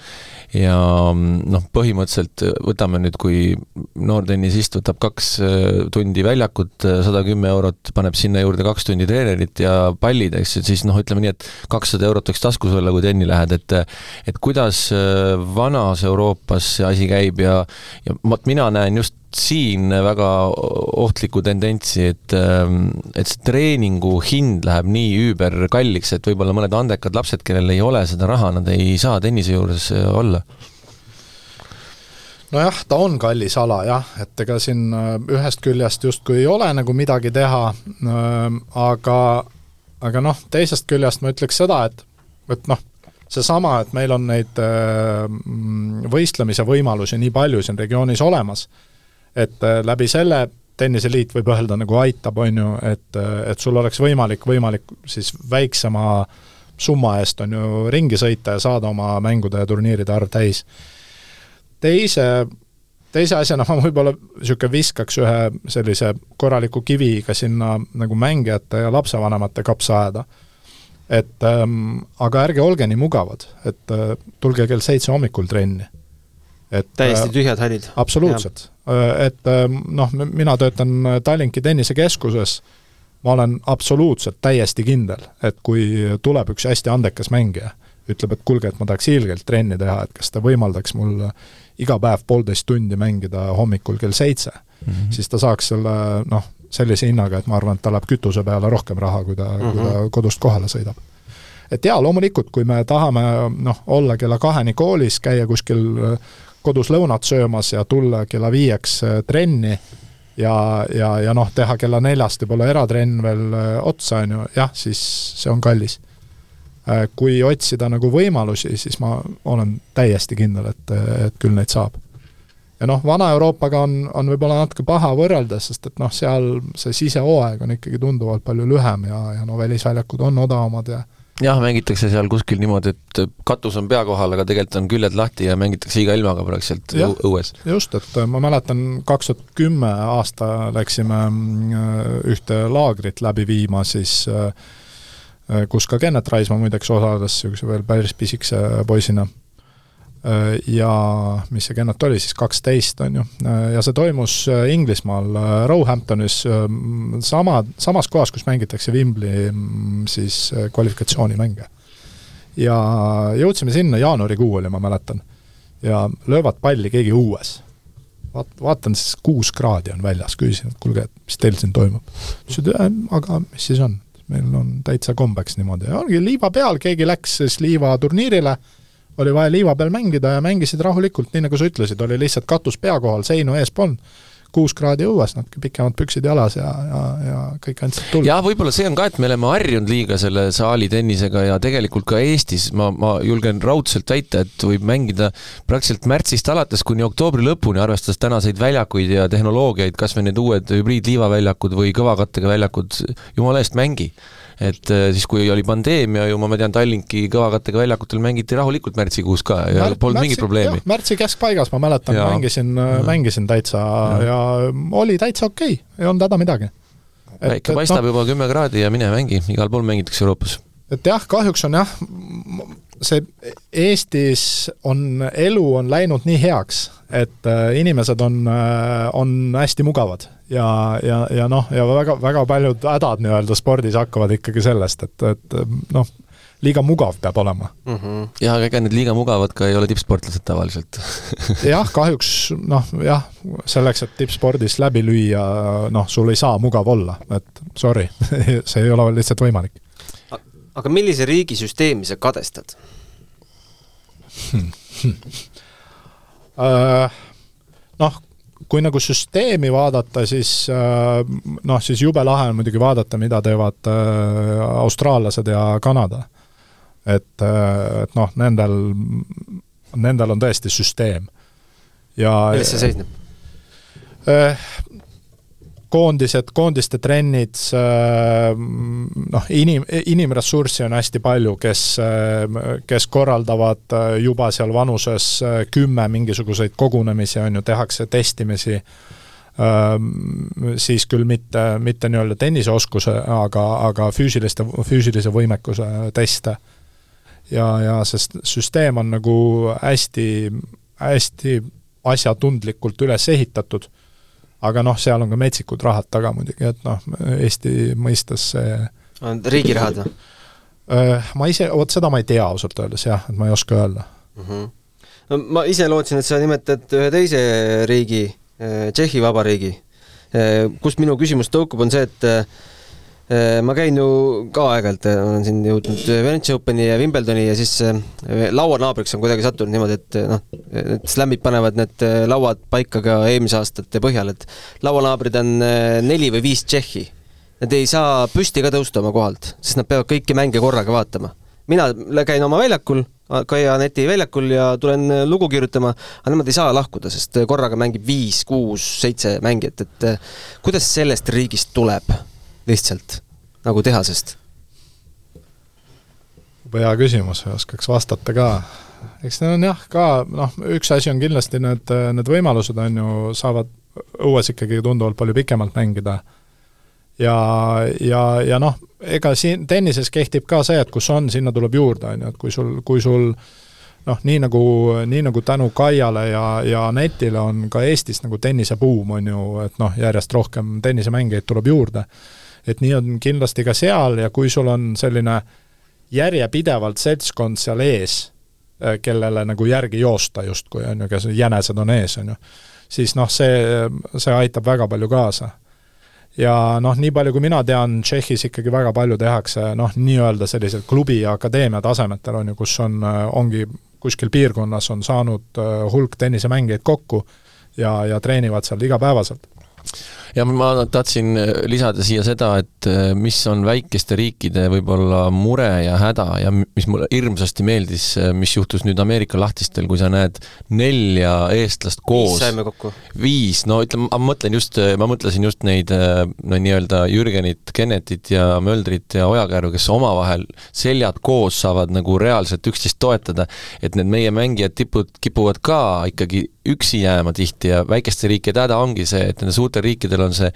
ja noh, põhimõtteliselt võtame nüüd, kui noortennisist võtab kaks tundi väljakut, sada kümme eurot, paneb sinna juurde kaks tundi treenerit ja pallid, eks ju, siis noh, ütleme nii, et kakssada eurot võiks taskus olla, kui tenni lähed, et et kuidas vanas Euroopas see asi käib ja ja vot mina näen just siin väga ohtlikku tendentsi, et, ähm, et see treeningu hind läheb nii üüberkalliks, et võib-olla mõned andekad lapsed, kellel ei ole seda raha, nad ei saa tennise juures äh, olla. Nojah, ta on kallis ala jah, et ega siin äh, ühest küljest justkui ei ole nagu midagi teha, ähm, aga, aga noh, teisest küljest ma ütleks seda, et, et noh, seesama, et meil on neid äh, võistlemise võimalusi nii palju siin regioonis olemas et äh, läbi selle tenniseliit võib öelda nagu aitab, on ju, et, äh, et sul oleks võimalik, võimalik siis väiksema summa eest on ju ringi sõita ja saada oma mängude ja turniiride arv täis. teise, teise asjana ma võib-olla niisugune viskaks ühe sellise korraliku kivi ka sinna nagu mängijate ja lapsevanemate kapsaaeda. et ähm, aga ärge olge nii mugavad, et äh, tulge kell seitse hommikul trenni et täiesti tühjad hallid. absoluutselt, Äh, et ähm, noh, mina töötan Tallinki tennisekeskuses, ma olen absoluutselt täiesti kindel, et kui tuleb üks hästi andekas mängija, ütleb, et kuulge, et ma tahaks hiilgelt trenni teha, et kas ta võimaldaks mul iga päev poolteist tundi mängida hommikul kell seitse mm, -hmm. siis ta saaks selle noh, sellise hinnaga, et ma arvan, et ta läheb kütuse peale rohkem raha, kui ta mm, -hmm. kui ta mhm. kodust kohale sõidab. et jaa, loomulikult, kui me tahame noh, olla kella kaheni koolis, käia kuskil kodus lõunat söömas ja tulla kella viieks äh, trenni ja, ja, ja noh, teha kella neljast võib-olla eratrenn veel äh, otsa, on ju, jah, siis see on kallis. Äh, kui otsida nagu võimalusi, siis ma olen täiesti kindel, et, et küll neid saab. ja noh, Vana-Euroopaga on, on võib-olla natuke paha võrrelda, sest et noh, seal see sisehooaeg on ikkagi tunduvalt palju lühem ja, ja no välisväljakud on odavamad ja jah, mängitakse seal kuskil niimoodi, et katus on pea kohal, aga tegelikult on küljed lahti ja mängitakse iga ilmaga praktiliselt õues. just, et ma mäletan, kaks tuhat kümme aasta läksime mm, ühte laagrit läbi viima, siis äh, kus ka Kennet Raismaa muideks osales, niisuguse veel päris pisikese poisina Äh, ja mis see Kennet oli siis, kaksteist on ju, äh, ja see toimus äh, Inglismaal Roehamptonis sama, samas kohas, kus mängitakse Wimbled'i mm, siis kvalifikatsioonimänge. ja jõudsime sinna, jaanuarikuu oli, ma mäletan, ja löövad palli keegi õues. vaat-, vaatan siis kuus kraadi on väljas, küsisin, et kuulge, et mis teil siin toimub. ütlesid, aga mis siis on, meil on täitsa kombeks niimoodi ongi liiva peal, keegi läks siis liivaturniirile oli vaja liiva peal mängida ja mängisid rahulikult, nii nagu sa ütlesid, oli lihtsalt katus pea kohal, seinu ees polnud kuus kraadi õues, natuke pikemad püksid jalas ja, ja, ja kõik andsid tuld. jah, võib-olla see on ka, et me oleme harjunud liiga selle saalitennisega ja tegelikult ka Eestis ma, ma julgen raudselt väita, et võib mängida praktiliselt märtsist alates kuni oktoobri lõpuni, arvestades tänaseid väljakuid ja tehnoloogiaid, kas või need uued hübriidliivaväljakud või kõvakattega väljakud, jumala eest mängi et äh, siis, kui oli pandeemia ju, ma tean, Tallinki kõvakattega väljakutel mängiti rahulikult märtsikuus ka ja Mär, polnud mingit probleemi. märtsi keskpaigas ma mäletan, mängisin, äh, mängisin täitsa ja, ja oli täitsa okei okay., ei olnud häda midagi. päike paistab no, juba kümme kraadi ja mine mängi, igal pool mängitakse Euroopas. et jah, kahjuks on jah, see Eestis on, elu on läinud nii heaks, et äh, inimesed on, on hästi mugavad ja, ja, ja noh, ja väga, väga paljud hädad nii-öelda spordis hakkavad ikkagi sellest, et, et noh, liiga mugav peab olema mm. -hmm. ja, aga ega need liiga mugavad ka ei ole tippsportlased tavaliselt jah, kahjuks noh, jah, selleks, et tippspordis läbi lüüa, noh, sul ei saa mugav olla, et sorry see ei ole lihtsalt võimalik. aga millise riigi süsteemi sa kadestad noh, kui nagu süsteemi vaadata, siis äh, noh, siis jube lahe on muidugi vaadata, mida teevad äh, austraallased ja Kanada. et, äh, et noh, nendel, nendel on tõesti süsteem. ja milles see seisneb? Koondised, koondiste trennid, noh, inim, inimressurssi on hästi palju, kes, kes korraldavad juba seal vanuses kümme mingisuguseid kogunemisi, on ju, tehakse testimisi, siis küll mitte, mitte nii-öelda tenniseoskuse, aga, aga füüsiliste, füüsilise võimekuse teste. ja, ja see süsteem on nagu hästi, hästi asjatundlikult üles ehitatud, aga noh, seal on ka metsikud rahad taga muidugi, et noh, Eesti mõistes see riigi rahad või? Äh, ma ise, vot seda ma ei tea ausalt öeldes jah, et ma ei oska öelda mm. -hmm. no ma ise lootsin, et sa nimetad ühe teise riigi, äh, Tšehhi Vabariigi, äh, kust minu küsimus tõukub, on see, et ma käin ju ka aeg-ajalt, olen siin jõudnud Venice Openi ja Wimbledoni ja siis lauanaabriks on kuidagi sattunud niimoodi, et noh, need slämmid panevad need lauad paika ka eelmise aastate põhjal, et lauanaabrid on neli või viis Tšehhi Nad ei saa püsti ka tõusta oma kohalt, sest nad peavad kõiki mänge korraga vaatama. mina käin oma väljakul, Kaia neti väljakul ja tulen lugu kirjutama, aga nemad ei saa lahkuda, sest korraga mängib viis, kuus, seitse mängijat, et kuidas sellest riigist tuleb lihtsalt nagu tehasest? hea küsimus, oskaks vastata ka. eks need on jah, ka noh, üks asi on kindlasti need, need võimalused on ju, saavad õues ikkagi tunduvalt palju pikemalt mängida ja, ja, ja noh, ega siin tennises kehtib ka see, et kus on, sinna tuleb juurde, on ju, et kui sul, kui sul noh, nii nagu, nii nagu tänu Kaiale ja, ja Netile on ka Eestis nagu tennisebuum, on ju, et noh, järjest rohkem tennisemängijaid tuleb juurde. Et nii on kindlasti ka seal ja kui sul on selline järjepidevalt seltskond seal ees, eh, kellele nagu järgi joosta justkui, on ju, kes jänesed on ees, on ju, siis noh, see, see aitab väga palju kaasa. Ja noh, nii palju kui mina tean, Tšehhis ikkagi väga palju tehakse noh, nii-öelda sellisel klubi ja akadeemia tasemetel on ju, kus on, ongi kuskil piirkonnas on saanud äh, hulk tennisemängijaid kokku ja, ja treenivad seal igapäevaselt ja ma tahtsin äh, lisada siia seda, et äh, mis on väikeste riikide võib-olla mure ja häda ja mis mulle hirmsasti meeldis, äh, mis juhtus nüüd Ameerika lahtistel, kui sa näed nelja eestlast koos. viis saime kokku. viis, no ütleme, ma mõtlen just, ma mõtlesin just neid no nii-öelda Jürgenit, Kennetit ja Möldrit ja Ojakäru, kes omavahel seljad koos saavad nagu reaalselt üksteist toetada, et need meie mängijad tipud kipuvad ka ikkagi üksi jääma tihti ja väikeste riikide häda ongi see, et nendel suurtel riikidel on see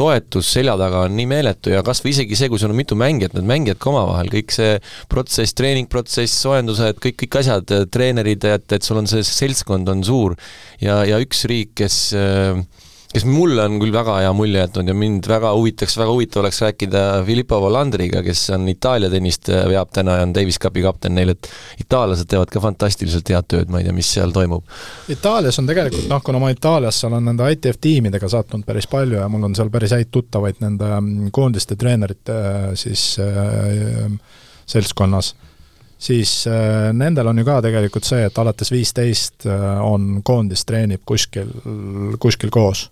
toetus selja taga on nii meeletu ja kas või isegi see, kui sul on mitu mängijat, need mängijad ka omavahel, kõik see protsess, treeningprotsess, soojendused, kõik, kõik asjad, treenerid, et, et sul on see seltskond on suur. ja, ja üks riik, kes äh, kes mulle on küll väga hea mulje jätnud ja mind väga huvitaks, väga huvitav oleks rääkida Filippo Volandriga, kes on Itaalia tennist äh, veab täna ja on Davis Cupi kapten neil, et itaallased teevad ka fantastiliselt head tööd, ma ei tea, mis seal toimub. Itaalias on tegelikult noh, kuna ma Itaalias olen nende ITF tiimidega sattunud päris palju ja mul on seal päris häid tuttavaid nende mm, koondiste treenerite äh, siis äh, seltskonnas, siis äh, nendel on ju ka tegelikult see, et alates viisteist äh, on koondis treenib kuskil, kuskil koos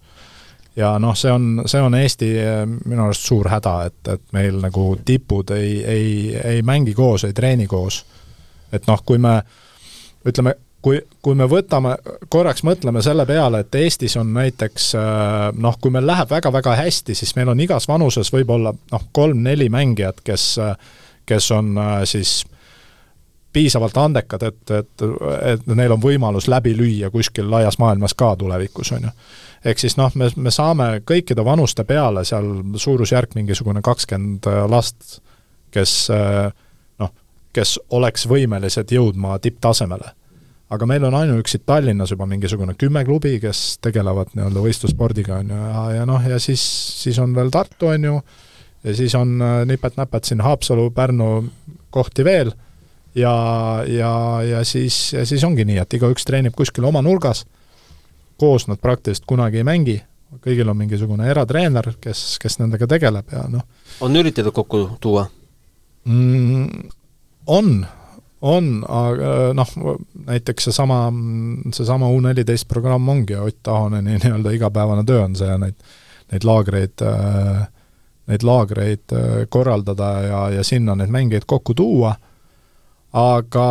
ja noh, see on, see on Eesti eh, minu arust suur häda, et, et meil nagu tipud ei, ei, ei mängi koos, ei treeni koos. et noh, kui me ütleme, kui, kui me võtame, korraks mõtleme selle peale, et Eestis on näiteks eh, noh, kui meil läheb väga-väga hästi, siis meil on igas vanuses võib-olla noh, kolm-neli mängijat, kes, kes on eh, siis piisavalt andekad, et, et, et neil on võimalus läbi lüüa kuskil laias maailmas ka tulevikus, on ju ehk siis noh, me, me saame kõikide vanuste peale seal suurusjärk mingisugune kakskümmend last, kes noh, kes oleks võimelised jõudma tipptasemele. aga meil on ainuüksi Tallinnas juba mingisugune kümme klubi, kes tegelevad nii-öelda võistlusspordiga, on ju, ja, ja noh, ja siis, siis on veel Tartu, on ju, ja siis on äh, nipet-näpet siin Haapsalu, Pärnu kohti veel ja, ja, ja siis, siis ongi nii, et igaüks treenib kuskil oma nurgas koos nad praktiliselt kunagi ei mängi, kõigil on mingisugune eratreener, kes, kes nendega tegeleb ja noh. on üritatud kokku tuua mm,? On, on, aga noh, näiteks seesama, seesama U14 programm ongi Ott Ahoneni nii-öelda igapäevane töö on see, neid, neid laagreid neid laagreid korraldada ja, ja sinna neid mängijaid kokku tuua, aga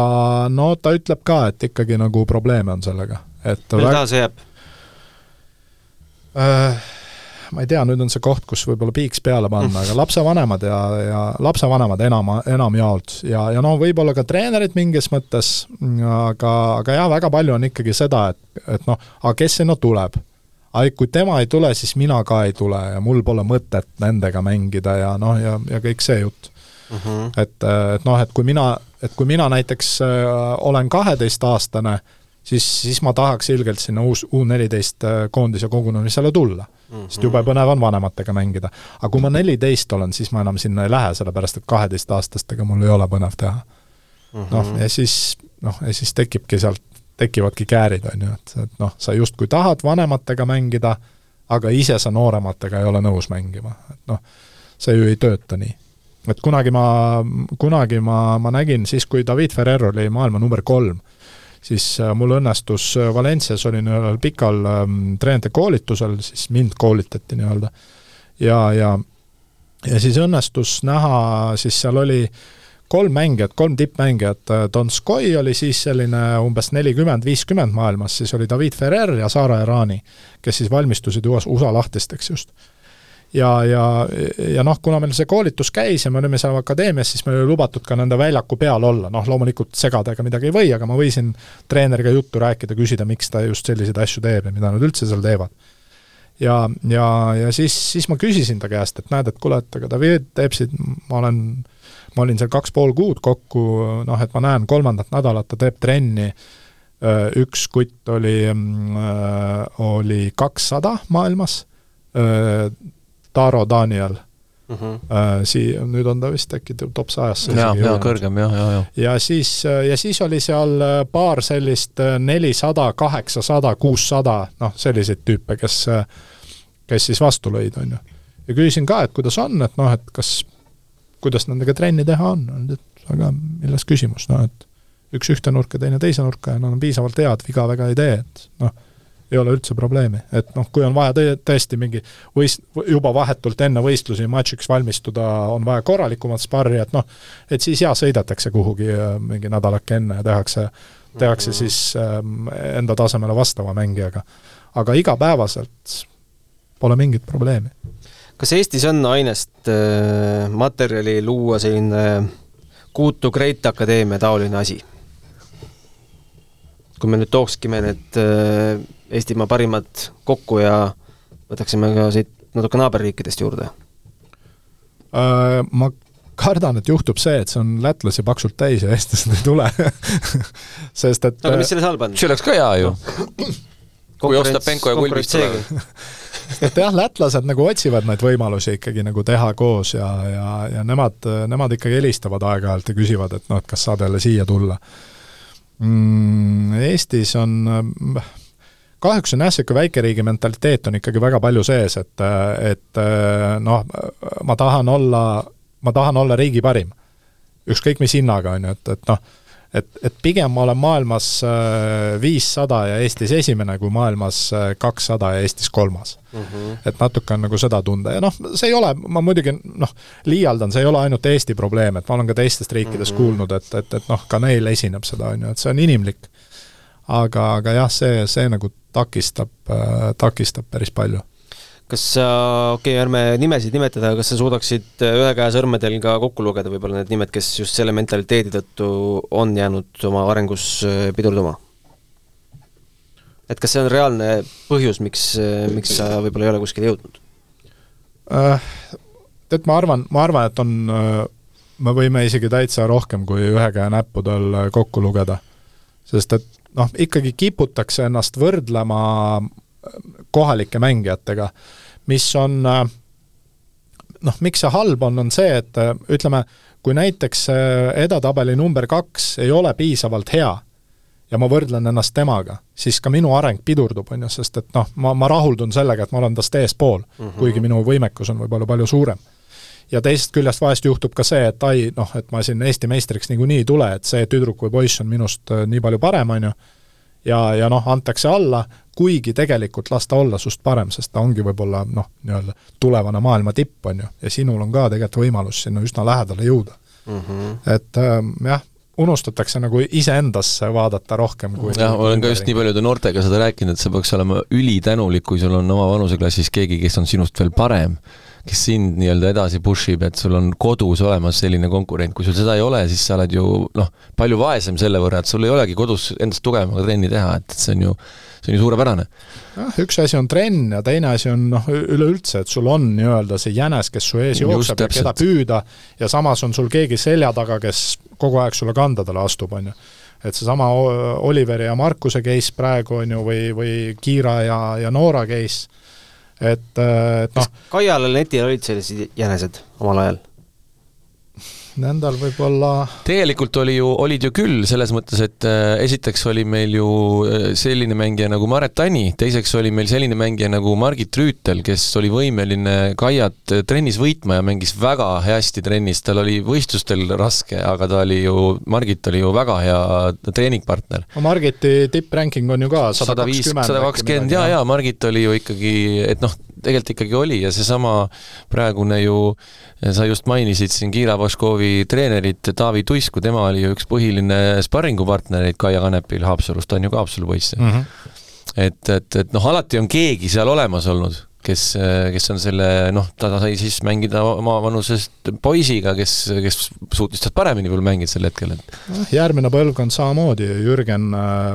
no ta ütleb ka, et ikkagi nagu probleeme on sellega, et mille taha see jääb? Äh, ma ei tea, nüüd on see koht, kus võib-olla piiks peale panna, aga lapsevanemad ja, ja lapsevanemad enam, enamjaolt ja, ja no võib-olla ka treenerid mingis mõttes, aga, aga jah, väga palju on ikkagi seda, et, et noh, aga kes sinna tuleb? aga kui tema ei tule, siis mina ka ei tule ja mul pole mõtet nendega mängida ja noh, ja, ja kõik see jutt uh. Mhm. -huh. et, et noh, et kui mina et kui mina näiteks äh, olen kaheteistaastane, siis, siis ma tahaks ilgelt sinna uus U neliteist äh, koondise kogunemisele tulla mm. -hmm. sest jube põnev on vanematega mängida. aga kui ma neliteist olen, siis ma enam sinna ei lähe, sellepärast et kaheteistaastastega mul ei ole põnev teha mm -hmm.. noh, ja siis, noh, ja siis tekibki sealt, tekivadki käärid, on ju, et, et noh, sa justkui tahad vanematega mängida, aga ise sa noorematega ei ole nõus mängima, et noh, see ju ei tööta nii et kunagi ma, kunagi ma, ma nägin siis, kui David Ferrer oli maailma number kolm, siis äh, mul õnnestus äh, Valencias, olin ühel pikal ähm, treenerite koolitusel, siis mind koolitati nii-öelda, ja, ja ja siis õnnestus näha, siis seal oli kolm mängijat, kolm tippmängijat, äh, Donskoi oli siis selline umbes nelikümmend, viiskümmend maailmas, siis oli David Ferrer ja Sara Erani, kes siis valmistusid USA lahtisteks just ja, ja, ja noh, kuna meil see koolitus käis ja me olime seal akadeemias, siis meil oli lubatud ka nende väljaku peal olla, noh loomulikult segada ega midagi ei või, aga ma võisin treeneriga juttu rääkida, küsida, miks ta just selliseid asju teeb ja mida nad üldse seal teevad. ja, ja, ja siis, siis ma küsisin ta käest, et näed, et kuule, et aga David teeb siin, ma olen, ma olin seal kaks pool kuud kokku, noh et ma näen kolmandat nädalat ta teeb trenni, üks kutt oli, oli kakssada maailmas, Taro Daniel mm. -hmm. Sii-, nüüd on ta vist äkki top sajasse jaa, jaa, kõrgem, jah, jah, jah. ja siis, ja siis oli seal äh, paar sellist äh, nelisada, kaheksasada, kuussada, noh, selliseid tüüpe, kes kes siis vastu lõid, on ju. ja küsisin ka, et kuidas on, et noh, et kas, kuidas nendega trenni teha on, et aga milles küsimus, noh et üks ühte nurka, teine teise nurka ja nad on piisavalt head, viga väga ei tee, et noh ei ole üldse probleemi, et noh, kui on vaja tõ-, tõesti mingi võist-, juba vahetult enne võistlusi matšiks valmistuda, on vaja korralikumat sparri, et noh, et siis jaa, sõidetakse kuhugi äh, mingi nädalake enne ja tehakse, tehakse mhm. siis ähm, enda tasemele vastava mängijaga. aga igapäevaselt pole mingit probleemi. kas Eestis on ainest äh, materjali luua selline Kuutu Great Akadeemia taoline asi? Kui me nüüd tookskime need äh, Eestimaa parimad kokku ja võtaksime ka siit natuke naaberriikidest juurde? Äh, ma kardan, et juhtub see, et see on lätlasi paksult täis ja eestlased ei tule sest et aga mis selles halba on? see oleks ka hea ju no. kui Ostapenko ja Kulbis tulevad et jah, lätlased nagu otsivad neid võimalusi ikkagi nagu teha koos ja, ja, ja nemad, nemad ikkagi helistavad aeg-ajalt ja küsivad, et noh, et kas saad jälle siia tulla mm,. Eestis on äh, kahjuks on jah, niisugune väikeriigi mentaliteet on ikkagi väga palju sees, et, et noh, ma tahan olla, ma tahan olla riigi parim. ükskõik mis hinnaga, on ju, et, et noh, et, et pigem ma olen maailmas äh, viissada ja Eestis esimene, kui maailmas äh, kakssada ja Eestis kolmas mm. -hmm. et natuke on nagu seda tunda ja noh, see ei ole, ma muidugi noh, liialdan, see ei ole ainult Eesti probleem, et ma olen ka teistest riikidest mm -hmm. kuulnud, et, et, et noh, ka neil esineb seda, on ju, et see on inimlik. aga, aga jah, see, see nagu takistab, äh, takistab päris palju. Kas sa, okei okay,, ärme nimesid nimetada, kas sa suudaksid äh, ühe käe sõrmedel ka kokku lugeda võib-olla need nimed, kes just selle mentaliteedi tõttu on jäänud oma arengus äh, pidurduma? et kas see on reaalne põhjus, miks, miks sa võib-olla ei ole kuskile jõudnud äh,? Tead, ma arvan, ma arvan, et on, me võime isegi täitsa rohkem kui ühe käe näppudel kokku lugeda. sest et noh, ikkagi kiputakse ennast võrdlema äh, kohalike mängijatega, mis on äh, noh, miks see halb on, on see, et äh, ütleme, kui näiteks edetabeli number kaks ei ole piisavalt hea ja ma võrdlen ennast temaga, siis ka minu areng pidurdub, on ju, sest et noh, ma, ma rahuldun sellega, et ma olen tast eespool mm, -hmm. kuigi minu võimekus on võib-olla palju suurem ja teisest küljest vahest juhtub ka see, et ai, noh, et ma siin Eesti meistriks niikuinii ei tule, et see tüdruk või poiss on minust äh, nii palju parem, on ju, ja, ja noh, antakse alla, kuigi tegelikult las ta olla sinust parem, sest ta ongi võib-olla noh, nii-öelda tulevane maailma tipp, on ju, ja sinul on ka tegelikult võimalus sinna üsna lähedale jõuda mm. -hmm. et ähm, jah, unustatakse nagu iseendasse vaadata rohkem kui jah, ma olen ka just nii paljude noortega seda rääkinud, et sa peaks olema ülitänulik, kui sul on oma vanuseklassis keegi, kes on sinust veel parem kes sind nii-öelda edasi push ib, et sul on kodus olemas selline konkurent, kui sul seda ei ole, siis sa oled ju noh, palju vaesem selle võrra, et sul ei olegi kodus endast tugevamaga trenni teha, et see on ju, see on ju suurepärane. jah, üks asi on trenn ja teine asi on noh, üleüldse, et sul on nii-öelda see jänes, kes su ees jookseb ja keda püüda, ja samas on sul keegi selja taga, kes kogu aeg sulle kandadele astub, on ju et seesama Oliveri ja Markuse case praegu on ju, või, või Kiira ja, ja Noora case, et, et noh. Kaial ja Netil olid sellised jänesed omal ajal? Nendel võib-olla tegelikult oli ju, olid ju küll, selles mõttes, et äh, esiteks oli meil ju äh, selline mängija nagu Maret Tani, teiseks oli meil selline mängija nagu Margit Rüütel, kes oli võimeline Kaiat äh, trennis võitma ja mängis väga hästi trennis, tal oli võistlustel raske, aga ta oli ju, Margit oli ju väga hea treeningpartner. no Margiti tippranking on ju ka sada kakskümmend. sada kakskümmend, jaa, jaa, Margit oli ju ikkagi, et noh, tegelikult ikkagi oli ja seesama praegune ju, sa just mainisid siin Kiira Vaškovi treenerit Taavi Tuisku, tema oli ju üks põhiline sparringupartnereid Kaia Kanepil Haapsalus, ta on ju ka Haapsalu poiss mm. -hmm. et, et, et noh, alati on keegi seal olemas olnud kes, kes on selle noh, ta sai siis mängida oma vanusest poisiga, kes, kes suutis tast paremini veel mängida sel hetkel, et noh, järgmine põlvkond samamoodi, Jürgen äh,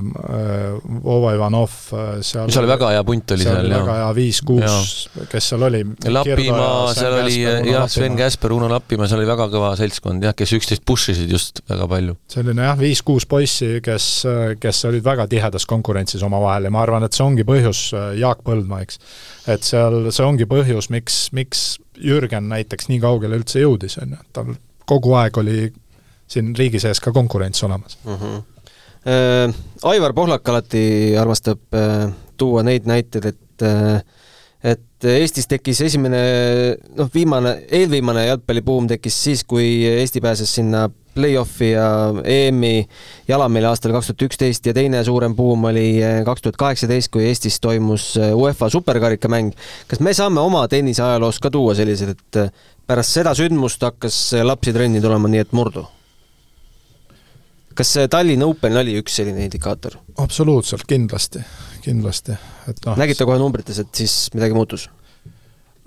Vova Ivanov äh, seal seal oli väga hea punt oli seal, seal, väga hea viis-kuus, kes seal oli? Lapimaa, seal oli jah, Sven Käsper, Uno Lapimaa, seal oli väga kõva seltskond jah, kes üksteist push isid just väga palju. selline jah, viis-kuus poissi, kes, kes olid väga tihedas konkurentsis omavahel ja ma arvan, et see ongi põhjus äh, Jaak Põldmaa, eks et seal see ongi põhjus, miks, miks Jürgen näiteks nii kaugele üldse jõudis, on ju, et tal kogu aeg oli siin riigi sees ka konkurents olemas mm. -hmm. Äh, Aivar Pohlak alati armastab äh, tuua neid näiteid, et äh, et Eestis tekkis esimene, noh, viimane, eelviimane jalgpallibuum tekkis siis, kui Eesti pääses sinna play-off'i ja EM-i jalameeli aastal kaks tuhat üksteist ja teine suurem buum oli eh, kaks tuhat kaheksateist, kui Eestis toimus eh, UEFA superkarikamäng. kas me saame oma tenniseajaloos ka tuua sellised, et eh, pärast seda sündmust hakkas lapsi trenni tulema nii et murdu? kas Tallinna Open oli üks selline indikaator? absoluutselt, kindlasti, kindlasti, et noh. nägite kohe numbrites, et siis midagi muutus?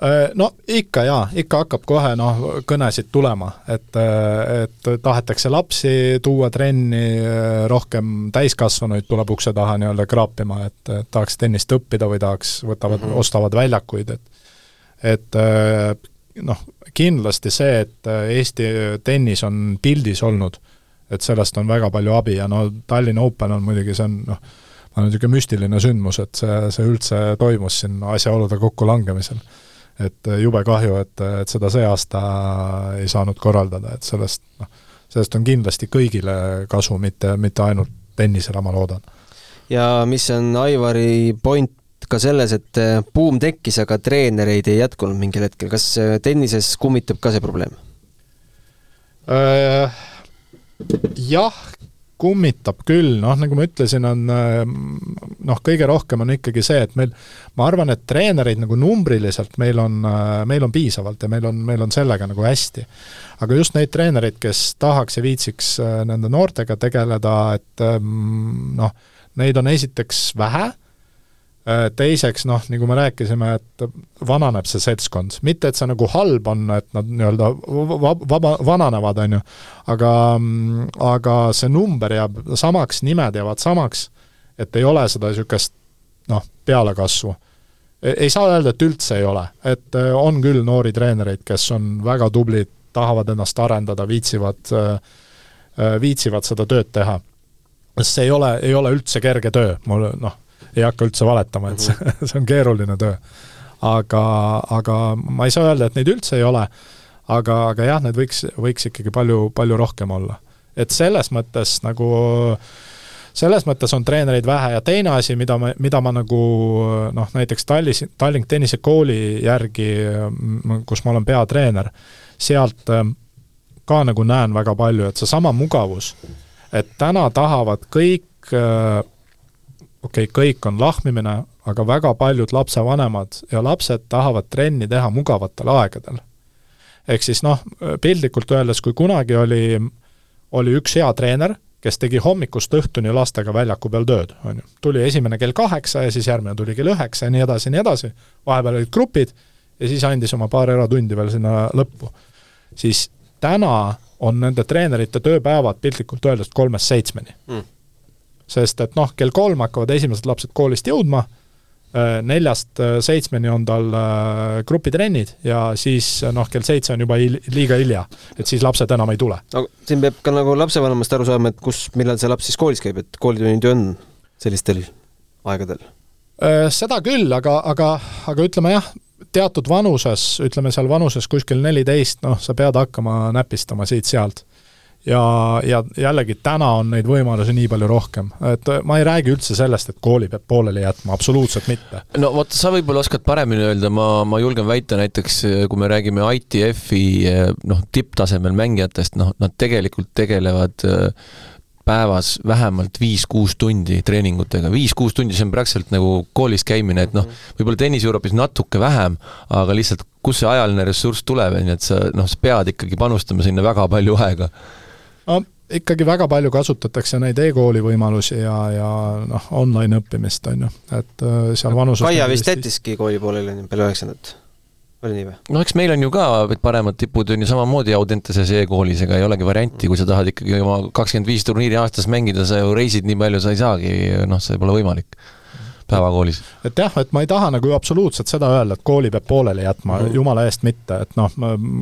Äh, no ikka jaa, ikka hakkab kohe noh, kõnesid tulema, et, et tahetakse lapsi tuua trenni, rohkem täiskasvanuid tuleb ukse taha nii-öelda kraapima, et tahaks tennist õppida või tahaks, võtavad mm, -hmm. ostavad väljakuid, et et noh, kindlasti see, et Eesti tennis on pildis olnud, et sellest on väga palju abi ja no Tallinna Open on muidugi, see on noh, on niisugune müstiline sündmus, et see, see üldse toimus siin asjaolude kokkulangemisel et äh, jube kahju, et, et seda see aasta ei saanud korraldada, et sellest noh, sellest on kindlasti kõigile kasu, mitte, mitte ainult tennisele, ma loodan. ja mis on Aivari point ka selles, et äh, buum tekkis, aga treenereid ei jätkunud mingil hetkel, kas äh, tennises kummitab ka see probleem? Jah, kummitab küll, noh, nagu ma ütlesin, on noh, kõige rohkem on ikkagi see, et meil, ma arvan, et treenereid nagu numbriliselt meil on, meil on piisavalt ja meil on, meil on sellega nagu hästi. aga just neid treenereid, kes tahaks ja viitsiks äh, nende noortega tegeleda, et ähm, noh, neid on esiteks vähe Äh, teiseks noh, nagu me rääkisime, et vananeb see seltskond, mitte et see nagu halb on, et nad nii-öelda vaba, vananevad, on ju, aga, aga see number jääb samaks, nimed jäävad samaks, et ei ole seda niisugust noh, pealekasvu. E-, ei saa öelda, et üldse ei ole, et äh, on küll noori treenereid, kes on väga tublid, tahavad ennast arendada, viitsivad, äh, viitsivad seda tööd teha. see ei ole, ei ole üldse kerge töö, mul noh, ei hakka üldse valetama, et see, mhm. see on keeruline töö. aga, aga ma ei saa öelda, et neid üldse ei ole, aga, aga jah, need võiks, võiks ikkagi palju, palju rohkem olla. et selles mõttes nagu selles mõttes on treenereid vähe ja teine asi, mida ma, mida ma nagu noh, näiteks Tallis, Tallink tennisekooli järgi, kus ma olen peatreener, sealt ähm, ka nagu näen väga palju, et seesama mugavus, et täna tahavad kõik äh, okei okay,, kõik on lahmimine, aga väga paljud lapsevanemad ja lapsed tahavad trenni teha mugavatel aegadel. ehk siis noh, piltlikult öeldes, kui kunagi oli, oli üks hea treener, kes tegi hommikust õhtuni lastega väljaku peal tööd, on ju. tuli esimene kell kaheksa ja siis järgmine tuli kell üheksa ja nii edasi ja nii edasi, vahepeal olid grupid ja siis andis oma paar eratundi veel sinna lõppu. siis täna on nende treenerite tööpäevad piltlikult öeldes kolmest seitsmeni mm.. Sest et noh, kell kolm hakkavad esimesed lapsed koolist jõudma, äh, neljast äh, seitsmeni on tal äh, grupitrennid ja siis noh, kell seitse on juba il liiga hilja, et siis lapsed enam ei tule. no siin peab ka nagu lapsevanemast aru saama, et kus, millal see laps siis koolis käib, et koolitunnid ju on sellistel aegadel seda küll, aga, aga, aga ütleme jah, teatud vanuses, ütleme seal vanuses kuskil neliteist, noh, sa pead hakkama näpistama siit-sealt. Ja, ja jällegi täna on neid võimalusi nii palju rohkem, et ma ei räägi üldse sellest, et kooli peab pooleli jätma, absoluutselt mitte. no vot, sa võib-olla oskad paremini öelda, ma, ma julgen väita näiteks, kui me räägime ITF-i noh, tipptasemel mängijatest, noh, nad tegelikult tegelevad äh, päevas vähemalt viis-kuus tundi treeningutega, viis-kuus tundi, see on praktiliselt nagu koolis käimine, et noh, võib-olla tennis-Euroopis natuke vähem, aga lihtsalt kust see ajaline ressurss tuleb, on ju, et sa noh, sa pead ikkagi panustama sinna väga palju aega. Ikkagi väga palju kasutatakse neid e-kooli võimalusi ja, ja noh, online õppimist, on ju, et äh, seal vanuses Kaia vist jättiski kooli pooleli peale üheksandat oli nii või? no eks meil on ju ka paremad tipud on ju samamoodi Audenteses e-koolis, ega ei olegi varianti, kui sa tahad ikkagi oma kakskümmend viis turniiri aastas mängida, sa ju reisid nii palju, sa ei saagi, noh, see pole võimalik päevakoolis. et jah, et ma ei taha nagu absoluutselt seda öelda, et kooli peab pooleli jätma mm, jumala eest mitte, et noh,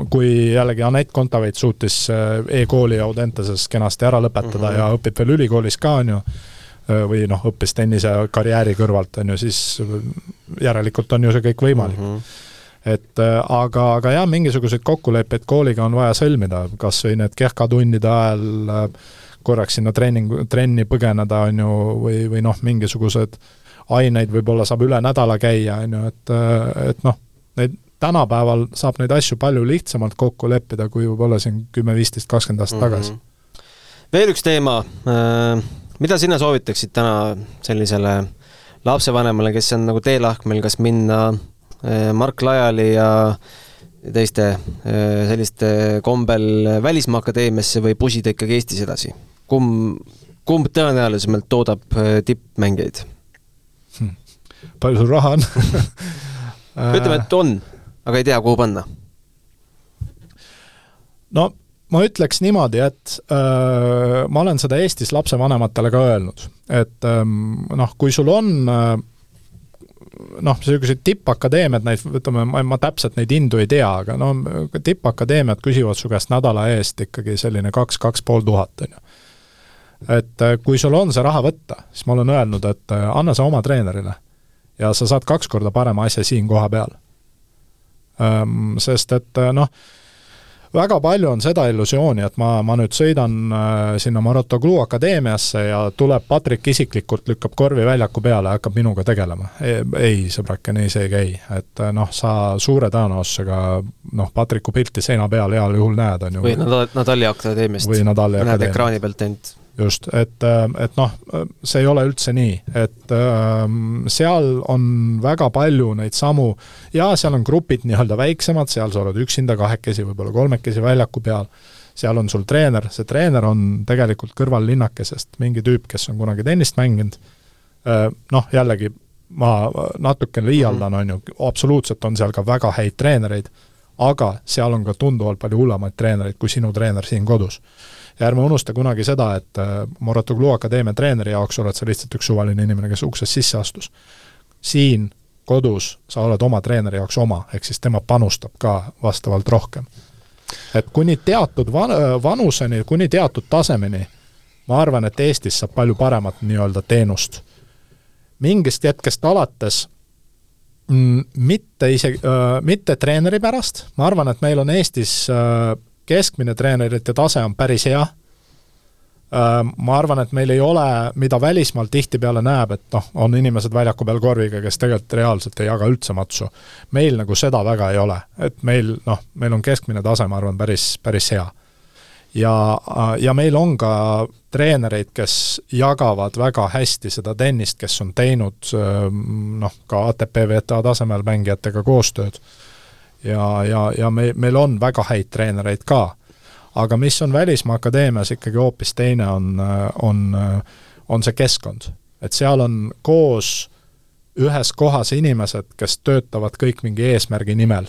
kui jällegi Anett Kontaveit suutis äh, e-kooli Audenteses kenasti ära lõpetada mm -hmm. ja õpib veel ülikoolis ka, on ju, äh, või noh, õppis tennise karjääri kõrvalt, on ju, siis järelikult on ju see kõik võimalik mm. -hmm et äh, aga, aga jah, mingisuguseid kokkuleppeid kooliga on vaja sõlmida, kas või need kehkatunnide ajal äh, korraks sinna treening, trenni põgeneda, on ju, või, või noh, mingisugused aineid võib-olla saab üle nädala käia, on ju, et, äh, et noh, neid tänapäeval saab neid asju palju lihtsamalt kokku leppida, kui võib-olla siin kümme, viisteist, kakskümmend aastat tagasi mm. -hmm. veel üks teema, mida sina soovitaksid täna sellisele lapsevanemale, kes on nagu teelahkmel, kas minna Äh, Mark Laiali ja teiste äh, selliste kombel Välismaa Akadeemiasse või pusida ikkagi Eestis edasi? kumb, kumb tõenäolisemalt toodab äh, tippmängijaid? Palju sul raha on ütleme, et on, aga ei tea, kuhu panna. no ma ütleks niimoodi, et öö, ma olen seda Eestis lapsevanematele ka öelnud, et öö, noh, kui sul on öö, noh, niisuguseid tippakadeemiad, neid, ütleme, ma, ma täpselt neid hindu ei tea, aga no tippakadeemiad küsivad su käest nädala eest ikkagi selline kaks, kaks pool tuhat, on ju. et äh, kui sul on see raha võtta, siis ma olen öelnud, et äh, anna see oma treenerile ja sa saad kaks korda parema asja siin kohapeal. Sest et noh, väga palju on seda illusiooni, et ma, ma nüüd sõidan sinna Marotoglu akadeemiasse ja tuleb Patrik isiklikult, lükkab korvi väljaku peale ja hakkab minuga tegelema. ei, sõbrake, nii see ei käi. et noh, sa suure tõenäosusega noh, Patriku pilti seina peal heal juhul näed, on ju. või Nadali akadeemiast. või Nadali akadeemiast. näed ekraani pealt ainult just, et, et noh, see ei ole üldse nii, et ähm, seal on väga palju neid samu, jaa, seal on grupid nii-öelda väiksemad, seal sa oled üksinda, kahekesi, võib-olla kolmekesi väljaku peal, seal on sul treener, see treener on tegelikult kõrvallinnakesest mingi tüüp, kes on kunagi tennist mänginud, äh, noh, jällegi ma natuke liialdan, on ju, absoluutselt on seal ka väga häid treenereid, aga seal on ka tunduvalt palju hullemaid treenereid kui sinu treener siin kodus ja ärme unusta kunagi seda, et äh, Moratoglu akadeemia treeneri jaoks oled sa lihtsalt üks suvaline inimene, kes uksest sisse astus. siin kodus sa oled oma treeneri jaoks oma, ehk siis tema panustab ka vastavalt rohkem. et kuni teatud van-, vanuseni, kuni teatud tasemeni, ma arvan, et Eestis saab palju paremat nii-öelda teenust. mingist hetkest alates mm, mitte isegi, äh, mitte treeneri pärast, ma arvan, et meil on Eestis äh, keskmine treenerite tase on päris hea, ma arvan, et meil ei ole, mida välismaal tihtipeale näeb, et noh, on inimesed väljaku peal korviga, kes tegelikult reaalselt ei jaga üldse matsu. meil nagu seda väga ei ole, et meil noh, meil on keskmine tase, ma arvan, päris, päris hea. ja, ja meil on ka treenereid, kes jagavad väga hästi seda tennist, kes on teinud noh, ka ATP WTA tasemel mängijatega koostööd ja, ja, ja me, meil on väga häid treenereid ka. aga mis on Välismaa Akadeemias ikkagi hoopis teine, on, on, on see keskkond. et seal on koos ühes kohas inimesed, kes töötavad kõik mingi eesmärgi nimel.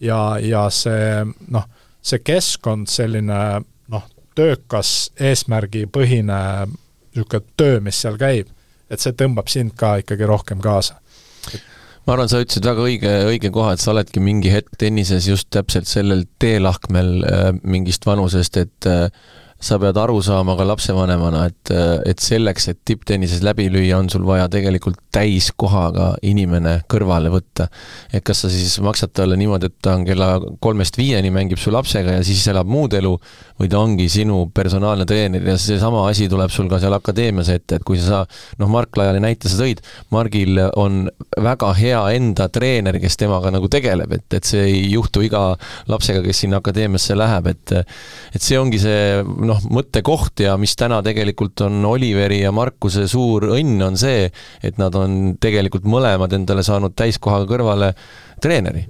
ja, ja see noh, see keskkond, selline noh, töökas, eesmärgipõhine niisugune töö, mis seal käib, et see tõmbab sind ka ikkagi rohkem kaasa ma arvan, sa ütlesid väga õige, õige koha, et sa oledki mingi hetk tennises just täpselt sellel teelahkmel äh, mingist vanusest, et äh, sa pead aru saama ka lapsevanemana, et, et selleks, et tipptennises läbi lüüa, on sul vaja tegelikult täiskohaga inimene kõrvale võtta. et kas sa siis maksad talle niimoodi, et ta on kella kolmest viieni, mängib su lapsega ja siis elab muud elu, või ta ongi sinu personaalne treener ja seesama asi tuleb sul ka seal akadeemias ette, et kui sa, noh, Mark Laiali näite sa tõid, Margil on väga hea enda treener, kes temaga nagu tegeleb, et, et see ei juhtu iga lapsega, kes sinna akadeemiasse läheb, et et see ongi see noh, mõttekoht ja mis täna tegelikult on Oliveri ja Markuse suur õnn, on see, et nad on tegelikult mõlemad endale saanud täiskohaga kõrvale treeneri.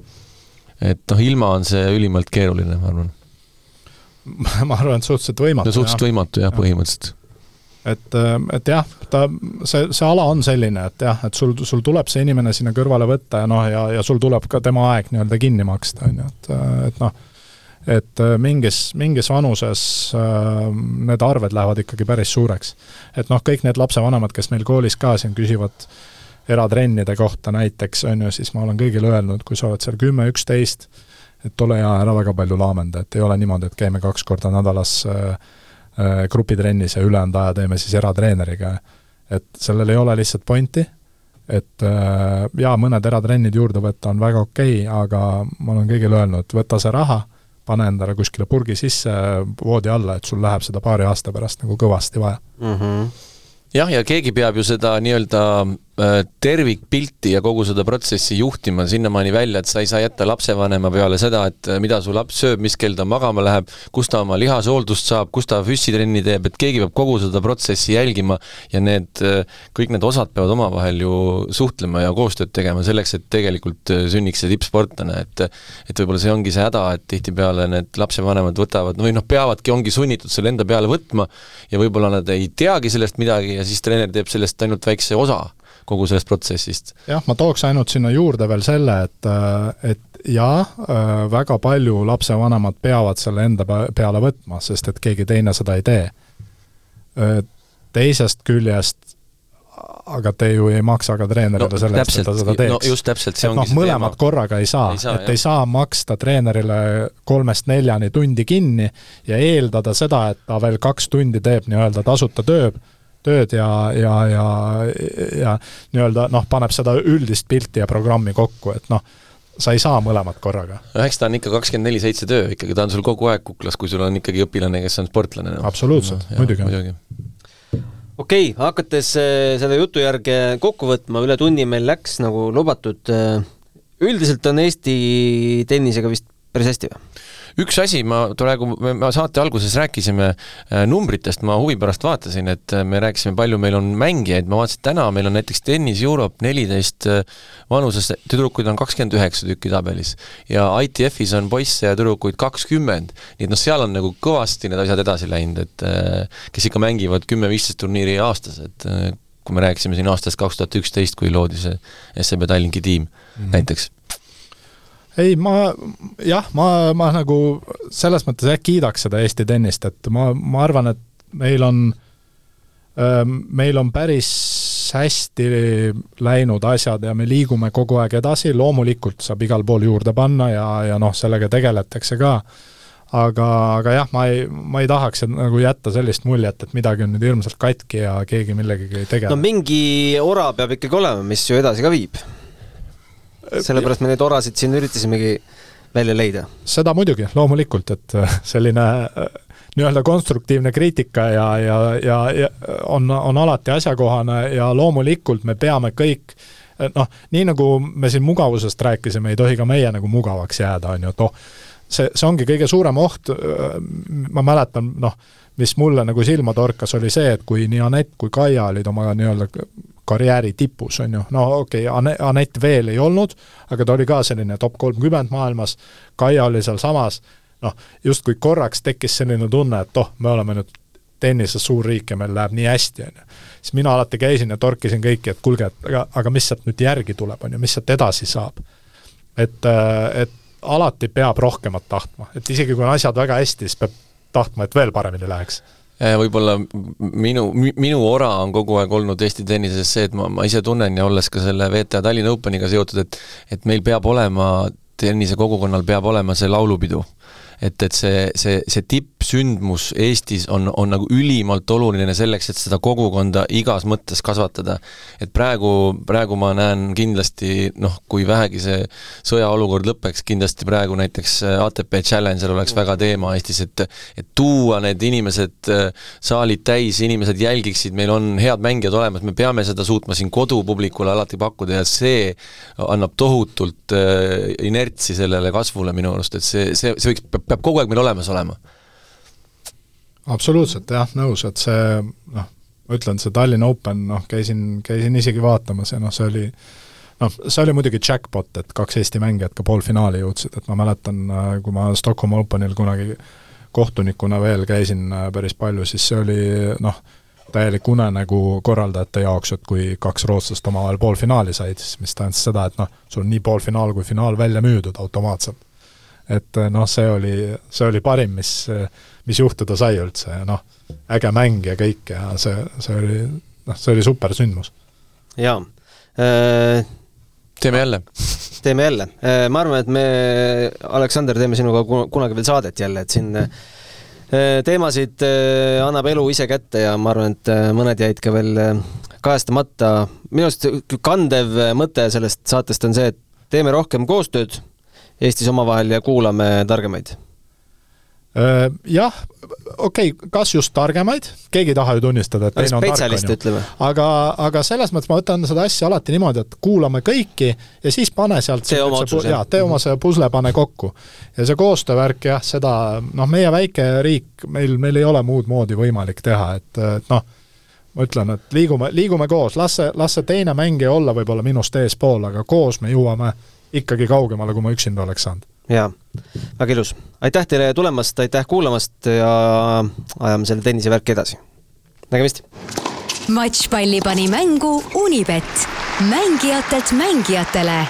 et noh, ilma on see ülimalt keeruline, ma arvan. ma arvan, et suhteliselt võimatu. no suhteliselt võimatu jah ja., põhimõtteliselt et, et jah, ta, see, see ala on selline, et jah, et sul, sul tuleb see inimene sinna kõrvale võtta ja noh, ja, ja sul tuleb ka tema aeg nii-öelda kinni maksta, on ju, et, et noh, et äh, mingis, mingis vanuses äh, need arved lähevad ikkagi päris suureks. et noh, kõik need lapsevanemad, kes meil koolis ka siin küsivad eratrennide kohta näiteks, on ju, siis ma olen kõigile öelnud, kui sa oled seal kümme, üksteist, et ole hea, ära väga palju laamenda, et ei ole niimoodi, et käime kaks korda nädalas äh, grupitrennis ja ülejäänud aja teeme siis eratreeneriga. et sellel ei ole lihtsalt pointi, et jaa, mõned eratrennid juurde võtta on väga okei okay,, aga ma olen kõigile öelnud, võta see raha pane endale kuskile purgi sisse voodi alla, et sul läheb seda paari aasta pärast nagu kõvasti vaja mm. -hmm jah, ja keegi peab ju seda nii-öelda tervikpilti ja kogu seda protsessi juhtima sinnamaani välja, et sa ei saa jätta lapsevanema peale seda, et äh, mida su laps sööb, mis kell ta magama läheb, kus ta oma lihashooldust saab, kus ta füssitrenni teeb, et keegi peab kogu seda protsessi jälgima ja need, äh, kõik need osad peavad omavahel ju suhtlema ja koostööd tegema selleks, et tegelikult sünniks see tippsportlane, et et võib-olla see ongi see häda, et tihtipeale need lapsevanemad võtavad, või noh, peavadki, ongi sunnitud selle enda peale võtma ja võib-olla nad ei teagi sellest midagi ja siis treener teeb sellest ainult väikse osa kogu sellest protsessist. jah, ma tooks ainult sinna juurde veel selle, et, et jaa, väga palju lapsevanemad peavad selle enda peale võtma, sest et keegi teine seda ei tee. Teisest küljest aga te ju ei maksa ka treenerile no, selle eest, et ta seda teeks. no just täpselt, see ongi no, see mõlemad teema. korraga ei saa, saa, et jah. ei saa maksta treenerile kolmest neljani tundi kinni ja eeldada seda, et ta veel kaks tundi teeb nii-öelda tasuta tööd tööd ja, ja, ja, ja nii-öelda noh, paneb seda üldist pilti ja programmi kokku, et noh, sa ei saa mõlemat korraga. no eks ta on ikka kakskümmend neli seitse töö ikkagi, ta on sul kogu aeg kuklas, kui sul on ikkagi õpilane, kes on sportlane no.. absoluutselt no,, muidugi, muidugi okei okay,, hakates äh, selle jutu järgi kokku võtma, üle tunni meil läks nagu lubatud. Äh, üldiselt on Eesti tennisega vist päris hästi või? Üks asi, ma praegu, me saate alguses rääkisime äh, numbritest, ma huvi pärast vaatasin, et äh, me rääkisime, palju meil on mängijaid, ma vaatasin, täna meil on näiteks Tennis Europe neliteist äh, vanuses, tüdrukuid on kakskümmend üheksa tükki tabelis. ja ITF-is on poisse ja tüdrukuid kakskümmend, nii et noh, seal on nagu kõvasti need asjad edasi läinud, et kes ikka mängivad kümme-viisteist turniiri aastas, et kui me rääkisime siin aastast kaks tuhat üksteist, kui loodi see SEB Tallinki tiim mm -hmm. näiteks ei, ma jah, ma, ma nagu selles mõttes jah, kiidaks seda Eesti tennist, et ma, ma arvan, et meil on, ähm, meil on päris hästi läinud asjad ja me liigume kogu aeg edasi, loomulikult saab igal pool juurde panna ja, ja noh, sellega tegeletakse ka, aga, aga jah, ma ei, ma ei tahaks nagu jätta sellist muljet, et midagi on nüüd hirmsalt katki ja keegi millegagi ei tegele. no mingi ora peab ikkagi olema, mis ju edasi ka viib sellepärast me neid orasid siin üritasimegi välja leida. seda muidugi, loomulikult, et äh, selline äh, nii-öelda konstruktiivne kriitika ja, ja, ja, ja on, on alati asjakohane ja loomulikult me peame kõik äh, noh, nii nagu me siin mugavusest rääkisime, ei tohi ka meie nagu mugavaks jääda, on ju, et oh, see, see ongi kõige suurem oht, ma mäletan, noh, mis mulle nagu silma torkas, oli see, et kui nii Anett kui Kaia olid oma nii-öelda karjääri tipus, on ju, no okei okay,, Anett veel ei olnud, aga ta oli ka selline top kolmkümmend maailmas, Kaia oli sealsamas, noh, justkui korraks tekkis selline tunne, et oh, me oleme nüüd tennises suur riik ja meil läheb nii hästi, on ju. siis mina alati käisin ja torkisin kõiki, et kuulge, et aga, aga mis sealt nüüd järgi tuleb, on ju, mis sealt edasi saab. et, et alati peab rohkemat tahtma, et isegi kui on asjad väga hästi, siis peab tahtma, et veel paremini läheks võib-olla minu, minu ora on kogu aeg olnud Eesti tennises see, et ma, ma ise tunnen ja olles ka selle VTA Tallinna Openiga seotud, et et meil peab olema, tennisekogukonnal peab olema see laulupidu et, et see, see, see tippsündmus Eestis on, on nagu ülimalt oluline selleks, et seda kogukonda igas mõttes kasvatada. et praegu, praegu ma näen kindlasti noh, kui vähegi see sõjaolukord lõpeks, kindlasti praegu näiteks ATP Challenger oleks väga teema Eestis, et et tuua need inimesed, saalid täis, inimesed jälgiksid, meil on head mängijad olemas, me peame seda suutma siin kodupublikule alati pakkuda ja see annab tohutult äh, inertsi sellele kasvule minu arust, et see, see, see võiks, peab kogu aeg meil olemas olema. absoluutselt jah, nõus, et see noh, ma ütlen, see Tallinna Open, noh, käisin, käisin isegi vaatamas ja noh, see oli noh, see oli muidugi jackpot, et kaks Eesti mängijat ka poolfinaali jõudsid, et ma mäletan, kui ma Stockholm Openil kunagi kohtunikuna veel käisin äh, päris palju, siis see oli noh, täielik unenägu korraldajate jaoks, et kui kaks rootslast omavahel poolfinaali said, siis mis tähendas seda, et noh, sul on nii poolfinaal kui finaal välja müüdud automaatselt et eh, noh, see oli, see oli parim, mis, mis juhtuda sai üldse ja noh, äge mäng ja kõik ja see, see oli, noh, see oli super sündmus. jaa äh,. teeme jälle teeme jälle. Ma arvan, et me, Aleksander, teeme sinuga kunagi veel saadet jälle, et siin äh, teemasid äh, annab elu ise kätte ja ma arvan, et mõned jäid ka veel kajastamata. minu arust kandev mõte sellest saatest on see, et teeme rohkem koostööd Eestis omavahel ja kuulame targemaid? Äh, jah, okei okay,, kas just targemaid, keegi ei taha ju tunnistada, et teine on tark, on ju. aga, aga selles mõttes ma võtan seda asja alati niimoodi, et kuulame kõiki ja siis pane sealt tee oma otsus, jah? tee oma see pusle, pane kokku. ja see koostöövärk jah, seda noh, meie väike riik, meil, meil ei ole muud moodi võimalik teha, et, et noh, ma ütlen, et liigume, liigume koos, las see, las see teine mängija olla võib-olla minust eespool, aga koos me jõuame ikkagi kaugemale, kui ma üksinda oleks saanud. jaa, väga ilus. aitäh teile tulemast, aitäh kuulamast ja ajame selle tennisevärki edasi. nägemist! matšpalli pani mängu Unibet, mängijatelt mängijatele